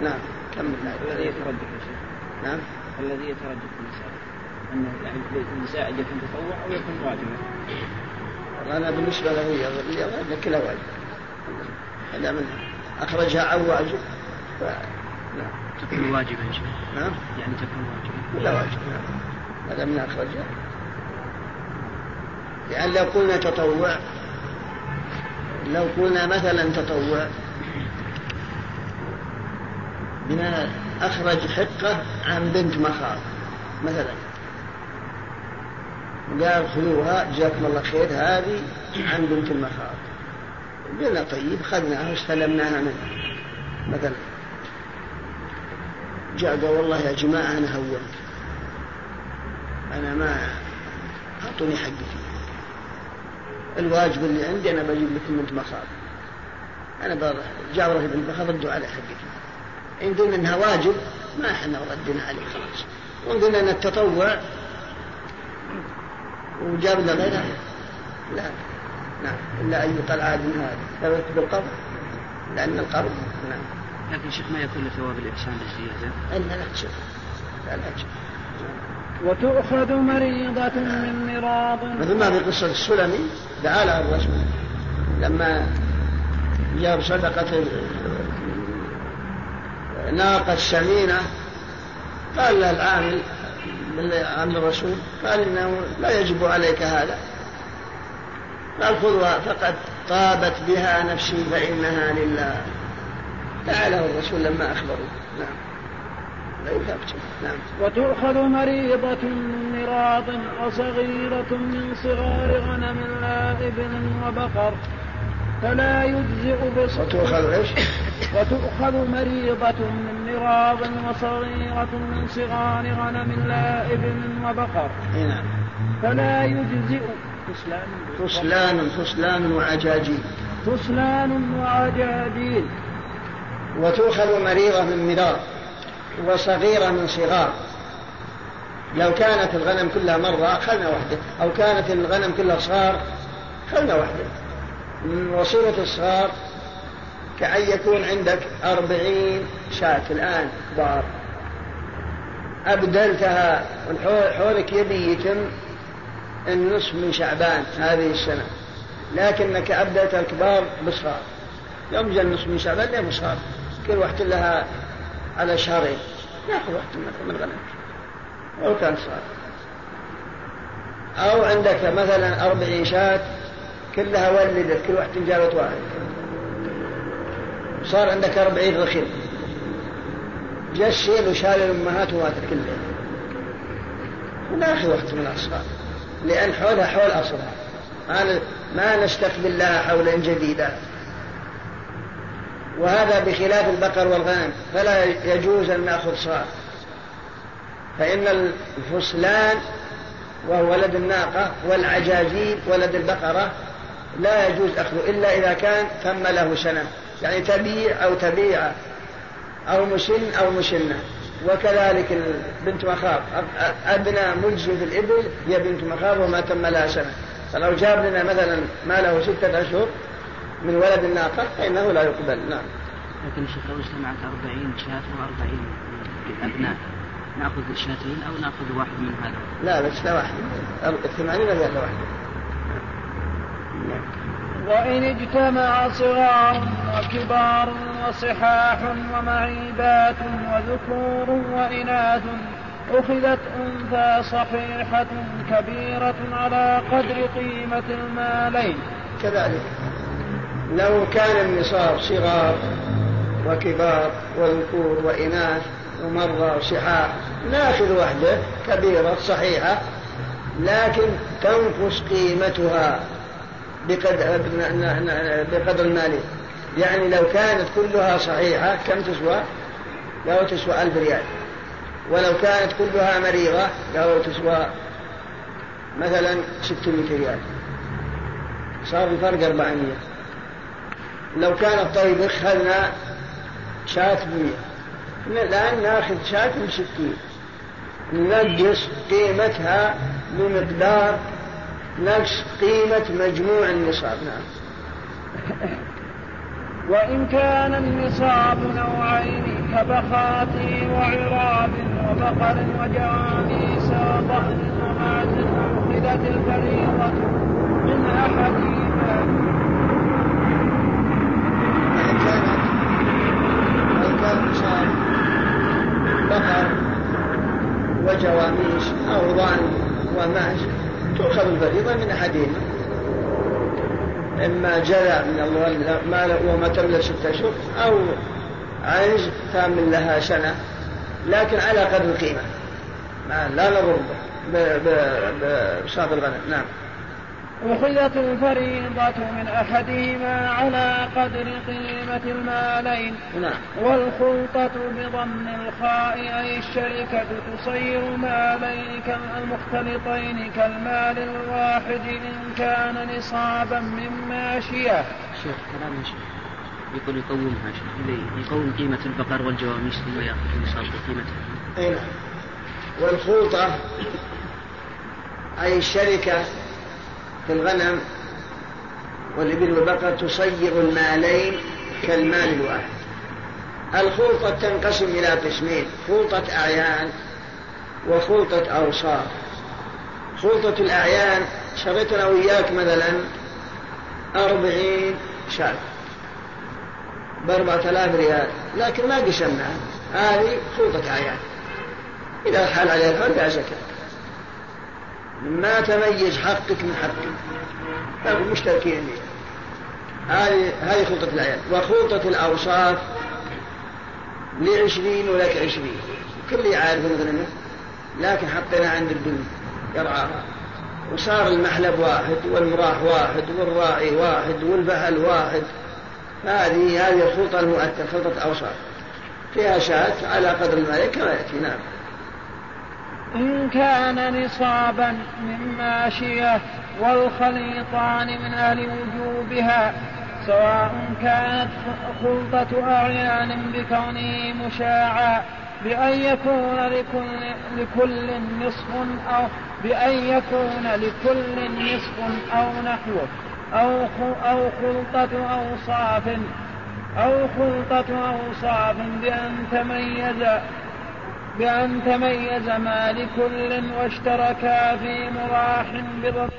نعم كمل. الذي يترجح يا شيخ. نعم. الذي يترجح. أنه يعني النساء يكون تطوع أو يكون واجبا. أنا بالنسبة له يظل يظل كلها واجب. هذا من أخرجها عن واجب. ف... نعم. تكون واجبا يا شيخ نعم. يعني تكون واجبا. كلها واجب نعم. هذا من أخرجها. لأن لو قلنا تطوع لو قلنا مثلا تطوع بما أخرج حقة عن بنت مخاض مثلا. قال خذوها جزاكم الله خير. هذه عن بنت المخاض. قلنا طيب خذناها واستلمناها منه مثلا. جاء قال والله يا جماعة أنا هونت أنا ما أعطوني حقي فيه. الواجب اللي عندي أنا بجيب لكم بنت مخاض. أنا جاء رهيب بنت مخاض ردوا عليه حقي فيه. إن قلنا إنها واجب ما إحنا ردنا عليه خلاص. وإن قلنا إن التطوع وجاب لنا غيرها لا. نعم. إلا أن يقال عاد من هذا لو يكتب القبر؟ لأن القبر نعم. لكن شيخ ما يكون ثواب الإحسان بالزيادة إلا لا تشوف لا لا تشوف وتؤخذ مريضة من مراض مثل ما في قصة السلمي دعا لها الرسول لما جاب صدقة ناقة سمينة قال له العامل عن الرسول. قال إنه لا يجب عليك هذا. قال خذها فقد طابت بها نفسي فإنها لله. تعالى الرسول لما أخبروا نعم. لا نعم. وتؤخذ مريضة من مراض وصغيرة من صغار غنم لا إبل وبقر. فلا يجزئ بص وتؤخذ إيش؟ *coughs* وتؤخذ مريضة من مراض وصغيرة من صغار غنم لا إبل وبقر نعم. فلا يجزئ فسلان فسلان فسلان وعجاجيل فسلان وعجاجيل وتؤخذ مريضة من مرار وصغيرة من صغار. لو كانت الغنم كلها مرة أخذنا واحدة. أو كانت الغنم كلها صغار أخذنا واحدة. وصيرة الصغار كأن يكون عندك أربعين شاة الآن كبار. أبدلتها حولك يبي يتم النصف من شعبان هذه السنة. لكنك أبدلت الكبار بصغار. يوم جاء النصف من شعبان ليه صغار كل واحدة لها على شهرين. ياخذ واحدة من غنمك ولو كان صغار. أو عندك مثلا أربعين شاة كلها ولدت كل واحدة جابت واحد صار عندك أربعين رخيم جاء السيل وشال الأمهات وماتت كلها. وناخذ واحدة من الأصغار لأن حولها حول أصلها ما ما نستقبل لها حولا جديدا. وهذا بخلاف البقر والغنم. فلا يجوز أن نأخذ صار. فإن الفصلان وهو ولد الناقة والعجاجيل ولد البقرة لا يجوز أخذه إلا إذا كان ثم له سنة. يعني تبيع أو تبيع أو مسن أو مسنة. وكذلك بنت مخاض. أدنى مجزم في الإبل هي بنت مخاض وما تم لها سنة. فلو جاب لنا مثلا ما له ستة أشهر من ولد الناقة فإنه لا يقبل. نعم. لكن الشيخ لو اجتمعت أربعين شاة وأربعين أبناء نأخذ الشاتين أو نأخذ واحد من هذا؟ لا بس لا واحد. الثمانين لا واحد. وإن اجتمع صغار وكبار وصحاح ومعيبات وذكور وإناث أخذت أنثى صحيحة كبيرة على قدر قيمة المالين. كذلك لو كان النصاب صغار وكبار وذكور وإناث ومرة وصحاح ناخذ وحدة كبيرة صحيحة لكن تنقص قيمتها. بقدر, بقدر المالي يعني لو كانت كلها صحيحة كم تسوى؟ لو تسوى ألف ريال. ولو كانت كلها مريضة لو تسوى مثلا 600 ريال. صار الفرق 400 لو كانت طيب اخذنا شاة بمية الآن ناخذ شاة من ستين ننقص قيمتها بمقدار نفس قيمة مجموع النصاب نعم. وإن كان النصاب نوعين كبخات وعراب وبقر وجواميس وضأن ومعز أخذت الفريضة من أحدهما وإن كان النصاب بقر وجواميس أو ضأن ومعز. تؤخذ الفريضة من أحدهما إما جلع من المال وما تملك ستة أشهر أو عجز تامن لها سنة لكن على قدر القيمة. ما لا نضر بصاب الغنم. نعم. أخذت الفريضة من أحدهما على قدر قيمة المالين. نعم. والخلطة بضم الخاء أي الشركة تصير مالين المختلطين كالمال الواحد إن كان نصابا من ماشية. شيخ كلام شيخ. يقول يقومها شيخ يقوم قيمة البقر والجواميس ثم يأخذ نصاب قيمتها أي نعم. والخلطة أي الشركة الغنم والإبل والبقر تصيغ المالين كالمال الواحد. الخلطة تنقسم إلى قسمين خلطة أعيان وخلطة أوصاف. خلطة الأعيان شريتنا وياك مثلا أربعين شاة بأربعة آلاف ريال لكن ما قسمناها. هذه خلطة أعيان. إذا حال عليها لا زكاة. ما تميز حقك من حقي مشتركين هذه هذه خلطة العيال وخلطة الأوصاف لعشرين ولك عشرين. كل يعرف مثلا لكن حطينا عند البنت يرعاها وصار المحلب واحد والمراح واحد والراعي واحد والبهل واحد. هذه هذه الخلطة المؤثرة خلطة أوصاف فيها شاة على قدر المالك كما يأتي. نعم. إن كان نصابا من ماشية والخليطان من أهل وجوبها سواء كانت خلطة أعيان بكونه مشاعا بأن يكون لكل, لكل نصف أو بأن يكون لكل نصف أو نحوه أو أو خلطة أوصاف أو خلطة أوصاف بأن تميز بأن تميز ما لكل واشتركا في مراح بضد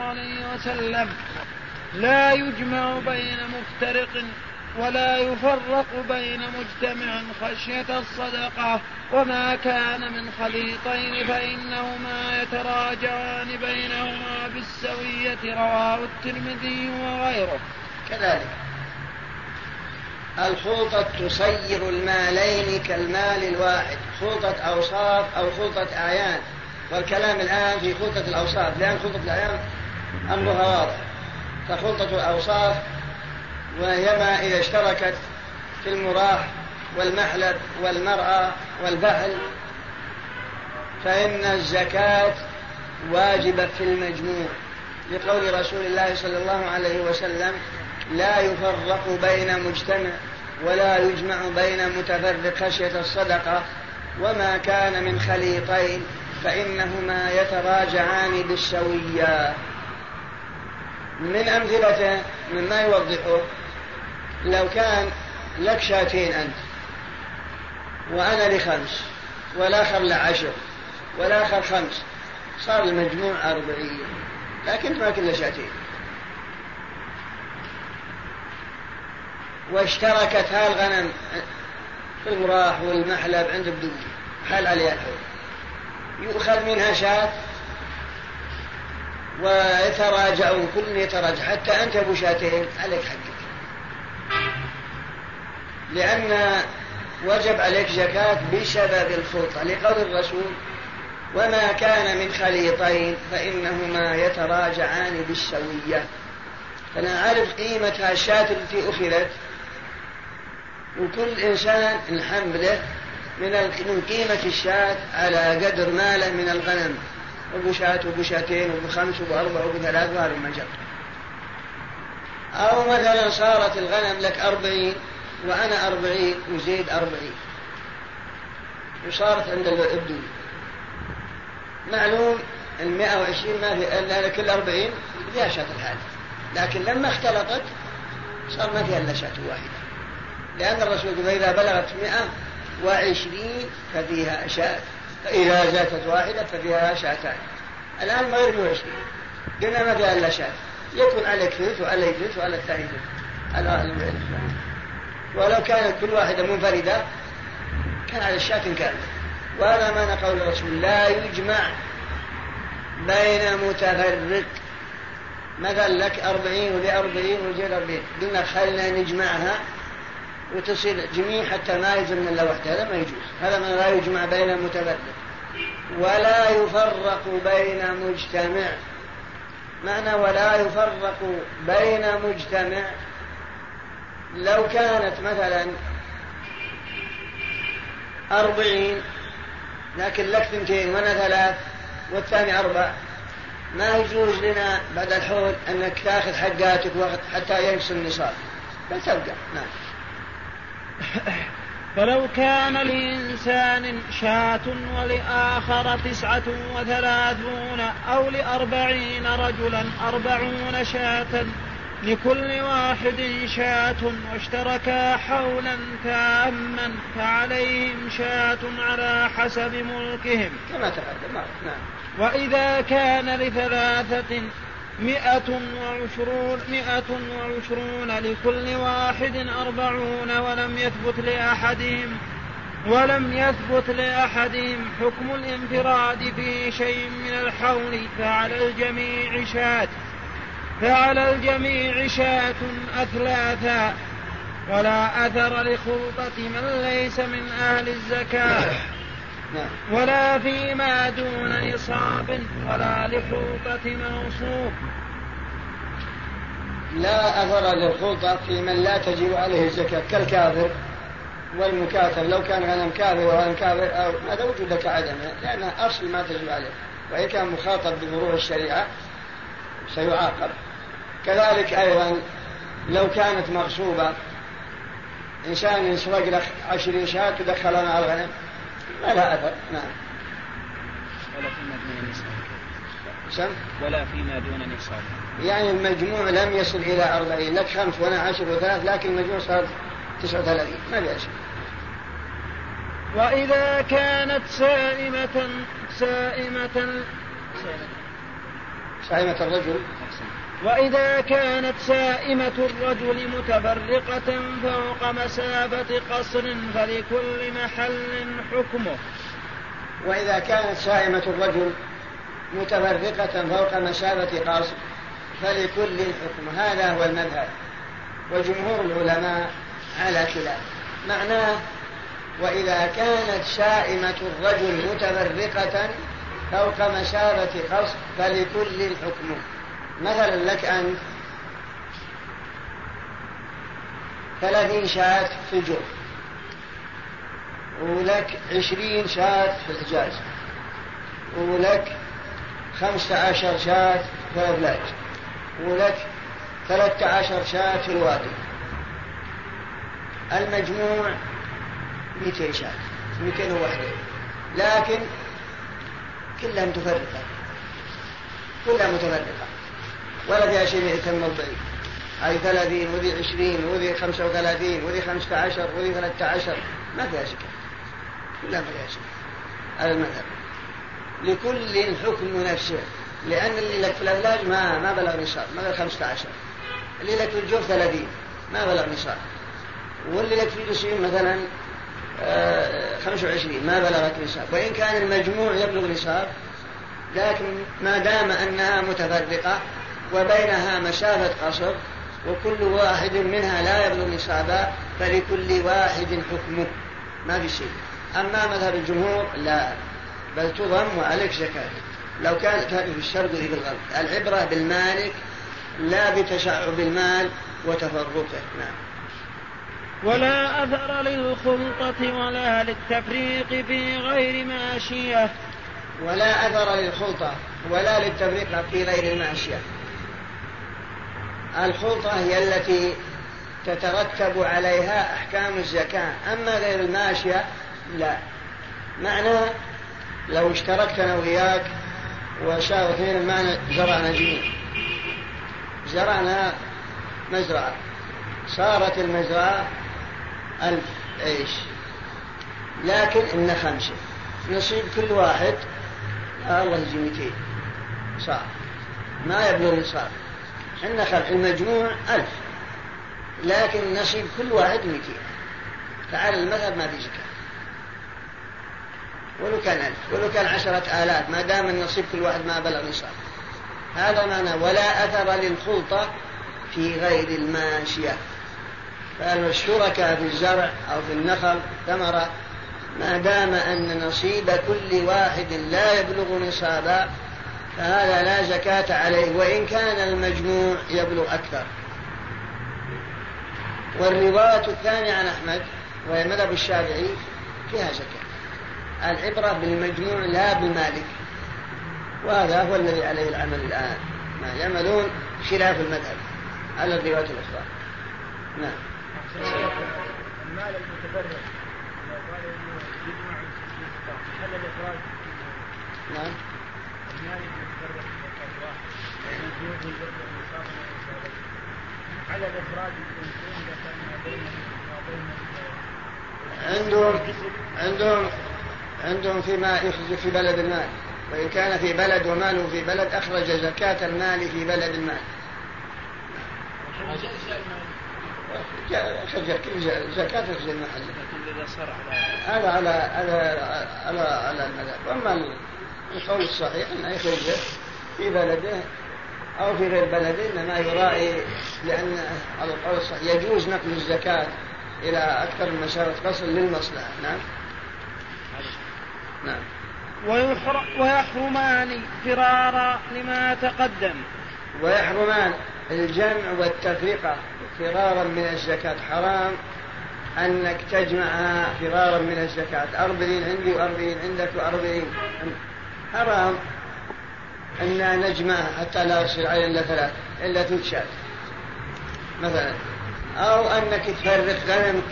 عليه وسلم. لا يجمع بين مفترق ولا يفرق بين مجتمع خشية الصدقة. وما كان من خليطين فإنهما يتراجعان بينهما بالسوية رواه الترمذي وغيره. كذلك. الخلطة تصير المالين كالمال الواحد خلطة أوصاف أو خلطة أعيان. والكلام الآن في خلطة الأوصاف لأن خلطة الأعيان أمرها واضح. فخلطة الأوصاف وهي ما إذا اشتركت في المراح والمحلب والمرأة والبحل فإن الزكاة واجبة في المجموع. لقول رسول الله صلى الله عليه وسلم لا يفرق بين مجتمع ولا يجمع بين متفرق خشية الصدقة. وما كان من خليطين فإنهما يتراجعان بالسوية. من أمثلته مما يوضحه لو كان لك شاتين أنت وأنا لخمس والآخر لعشر والآخر خمس صار المجموع أربعين لكن ما كل شاتين. واشتركت هاي الغنم في المراح والمحلب عند الدوي حال عليها. الحول يؤخذ منها شاة ويتراجعون كل يتراجع. حتى أنت أبو شاتين عليك حقك لأن وجب عليك زكاة بسبب الخلطة لقول الرسول وما كان من خليطين فإنهما يتراجعان بالسوية. فأنا أعرف قيمة الشاة التي أخذت. وكل إنسان الحمد من من قيمة الشاة على قدر ماله من الغنم. أبو شاة وأبو شاتين وأبو خمس وأبو أربع وأبو ثلاث وهذا المجر أو مثلا صارت الغنم لك أربعين وأنا أربعين وزيد أربعين. وصارت عند الابدوي معلوم المئة وعشرين ما في إلا كل أربعين فيها شاة الحاجة لكن لما اختلطت صار ما فيها إلا شاة واحدة. لأن الرسول يقول إذا بلغت مئة وعشرين ففيها شاة فإذا زادت واحدة ففيها شاتان. الآن ما غير وعشرين قلنا ما فيها إلا شاة. يكون عليك ثلث وعليك ثلث وعلى الثاني ثلث. على ولو كانت كل واحدة منفردة كان على الشاة كاملة. وهذا معنى قول الرسول لا يجمع بين متفرق. مثلا لك أربعين ولي أربعين وجيل أربعين. قلنا خلينا نجمعها وتصير جميع حتى ما يزن إلا وحده هذا ما يجوز. هذا ما لا يجمع بين متفرق ولا يفرق بين مجتمع. معنى ولا يفرق بين مجتمع. لو كانت مثلا أربعين لكن لك ثنتين وأنا ثلاث والثاني أربع ما يجوز لنا بعد الحول أنك تأخذ حقاتك حتى ينقص النصاب. بل تبقى. نعم. فلو كان لإنسان شاة ولآخر تسعة وثلاثون أو لأربعين رجلا أربعون شاة لكل واحد شاة واشتركا حولا تاما فعليهم شاة على حسب ملكهم. كما تقدم. نعم. وإذا كان لثلاثة مئة وعشرون مئة وعشرون لكل واحد أربعون ولم يثبت لأحدهم ولم يثبت لأحدهم حكم الانفراد في شيء من الحول فعلى الجميع شاة فعلى الجميع شاة أثلاثا ولا أثر لخلطة من ليس من أهل الزكاة. ولا فيما دون نصاب ولا لخلطة موصوف لا أثر للخلطة في من لا تجب عليه الزكاة كالكافر والمكاتب لو كان غنم كافر وغنم كافر أو هذا وجود لك عدمه لأنه أصل ما تجب عليه. وإن كان مخاطب بفروع الشريعة سيعاقب. كذلك أيضا لو كانت مغصوبة إنسان يسرق لك عشرين شاة ودخلها مع الغنم. ما لها أثر نعم. ولا فيما دون نصاب سم ولا فيما دون نصاب يعني المجموع لم يصل إلى أربعين لك خمس وأنا عشر وثلاث لكن المجموع صار تسعة وثلاثين. ما شيء وإذا كانت سائمة سائمة. سائمة الرجل؟ وإذا كانت سائمة الرجل متفرقة فوق مسافة قصر فلكل محل حكمه. وإذا كانت سائمة الرجل متفرقة فوق مسافة قصر فلكل حكم. هذا هو المذهب. وجمهور العلماء على خلاف. معناه وإذا كانت سائمة الرجل متفرقة فوق مسافة قصر فلكل حكم مثلا لك أنت ثلاثين شاة في الجوف ولك عشرين شاة في الحجاز ولك خمسة عشر شاة في الأفلاج ولك ثلاثة عشر شاة في الوادي. المجموع مئتين شاة مئتين وواحدة لكن كلها متفرقة كلها متفرقة. ولا فيها شيء يتم الضعيف هاي ثلاثين وذي عشرين وذي خمسة وثلاثين وذي خمسة عشر وذي ثلاثة عشر. ما فيها كلها ما فيها شيء. على المذهب. لكل حكم نفسه. لأن اللي لك في الأفلاج ما ما بلغ نصاب. ما بلغ خمسة عشر. اللي لك في الجوف ثلاثين. ما بلغ نصاب. واللي لك في الجسيم مثلا آه، خمسة وعشرين. ما بلغت نصاب. وإن كان المجموع يبلغ نصاب لكن ما دام أنها متفرقة وبينها مسافة قصر وكل واحد منها لا يبلغ نصابا فلكل واحد حكمه. ما في شيء. أما مذهب الجمهور لا. بل تضم وعليك زكاة. لو كانت هذه في الشرق في بالغرب العبرة بالمالك لا بتشعب المال وتفرقه. نعم. ولا أثر للخلطة ولا للتفريق في غير ماشية ولا أثر للخلطة ولا للتفريق في غير الماشية الخلطة هي التي تترتب عليها أحكام الزكاة. أما غير الماشية لا. معناه لو اشتركت أنا وياك اثنين معنا زرعنا جميع زرعنا مزرعة. صارت المزرعة ألف عيش. لكن إن خمسة. نصيب كل واحد الله يجي 200 صار. ما يبلغ النصاب خلق المجموع ألف لكن نصيب كل واحد مئتين. فعلى المذهب ما في زكاة ولو كان ألف ولو كان عشرة آلاف ما دام النصيب كل واحد ما بلغ نصاب. هذا معنى ولا أثر للخلطة في غير الماشية. فالشركاء في الزرع أو في النخل ثمرة ما دام أن نصيب كل واحد لا يبلغ نصابا فهذا لا زكاة عليه وإن كان المجموع يبلغ أكثر. والرواية الثانية عن أحمد وهي مذهب الشافعي فيها زكاة. العبرة بالمجموع لا بالمالك وهذا هو الذي عليه العمل الآن. ما يعملون خلاف المذهب. على الرواية الأخرى. نعم. المال المتفرغ هل الإخراج نعم. المال بينه وبين عندهم عندهم عندهم فيما يخرج في بلد المال وإن كان في بلد وماله في بلد أخرج زكاة المال في بلد المال. زكاة في المحل. هذا على على على على المذهب. واما القول الصحيح أنه يخرج في بلده أو في غير بلده إنما يراعي الصحيح يجوز نقل الزكاة إلى أكثر من مسافة قصر للمصلحة. نعم. نعم. ويحرمان فرارا لما تقدم. ويحرمان الجمع والتفرقة فرارا من الزكاة. حرام أنك تجمعها فرارا من الزكاة. أربعين عندي وأربعين عندك وأربعين. حرام. أن نجمعها حتى لا يصير علينا إلا ثلاث إلا شاة مثلا أو أنك تفرق غنمك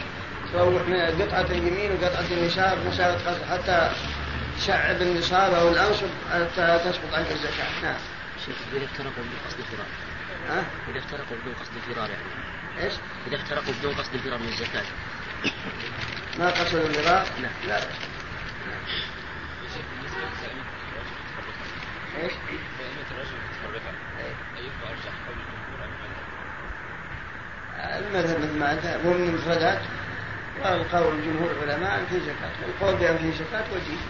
تروح من قطعة اليمين وقطعة اليسار مسافة حتى تشعب النصاب أو الأنصب حتى تسقط عنك الزكاة نعم. شيخ إذا افترقوا بقصد فرار ها؟ إذا افترقوا بدون قصد الفرار يعني إيش؟ إذا افترقوا بدون قصد الفرار من الزكاة ما قصدوا الفرار؟ لا لا إيش؟ المذهب مثل ما أنت هو من المفردات والقول جمهور العلماء في زكاة القول بأن في زكاة وجيه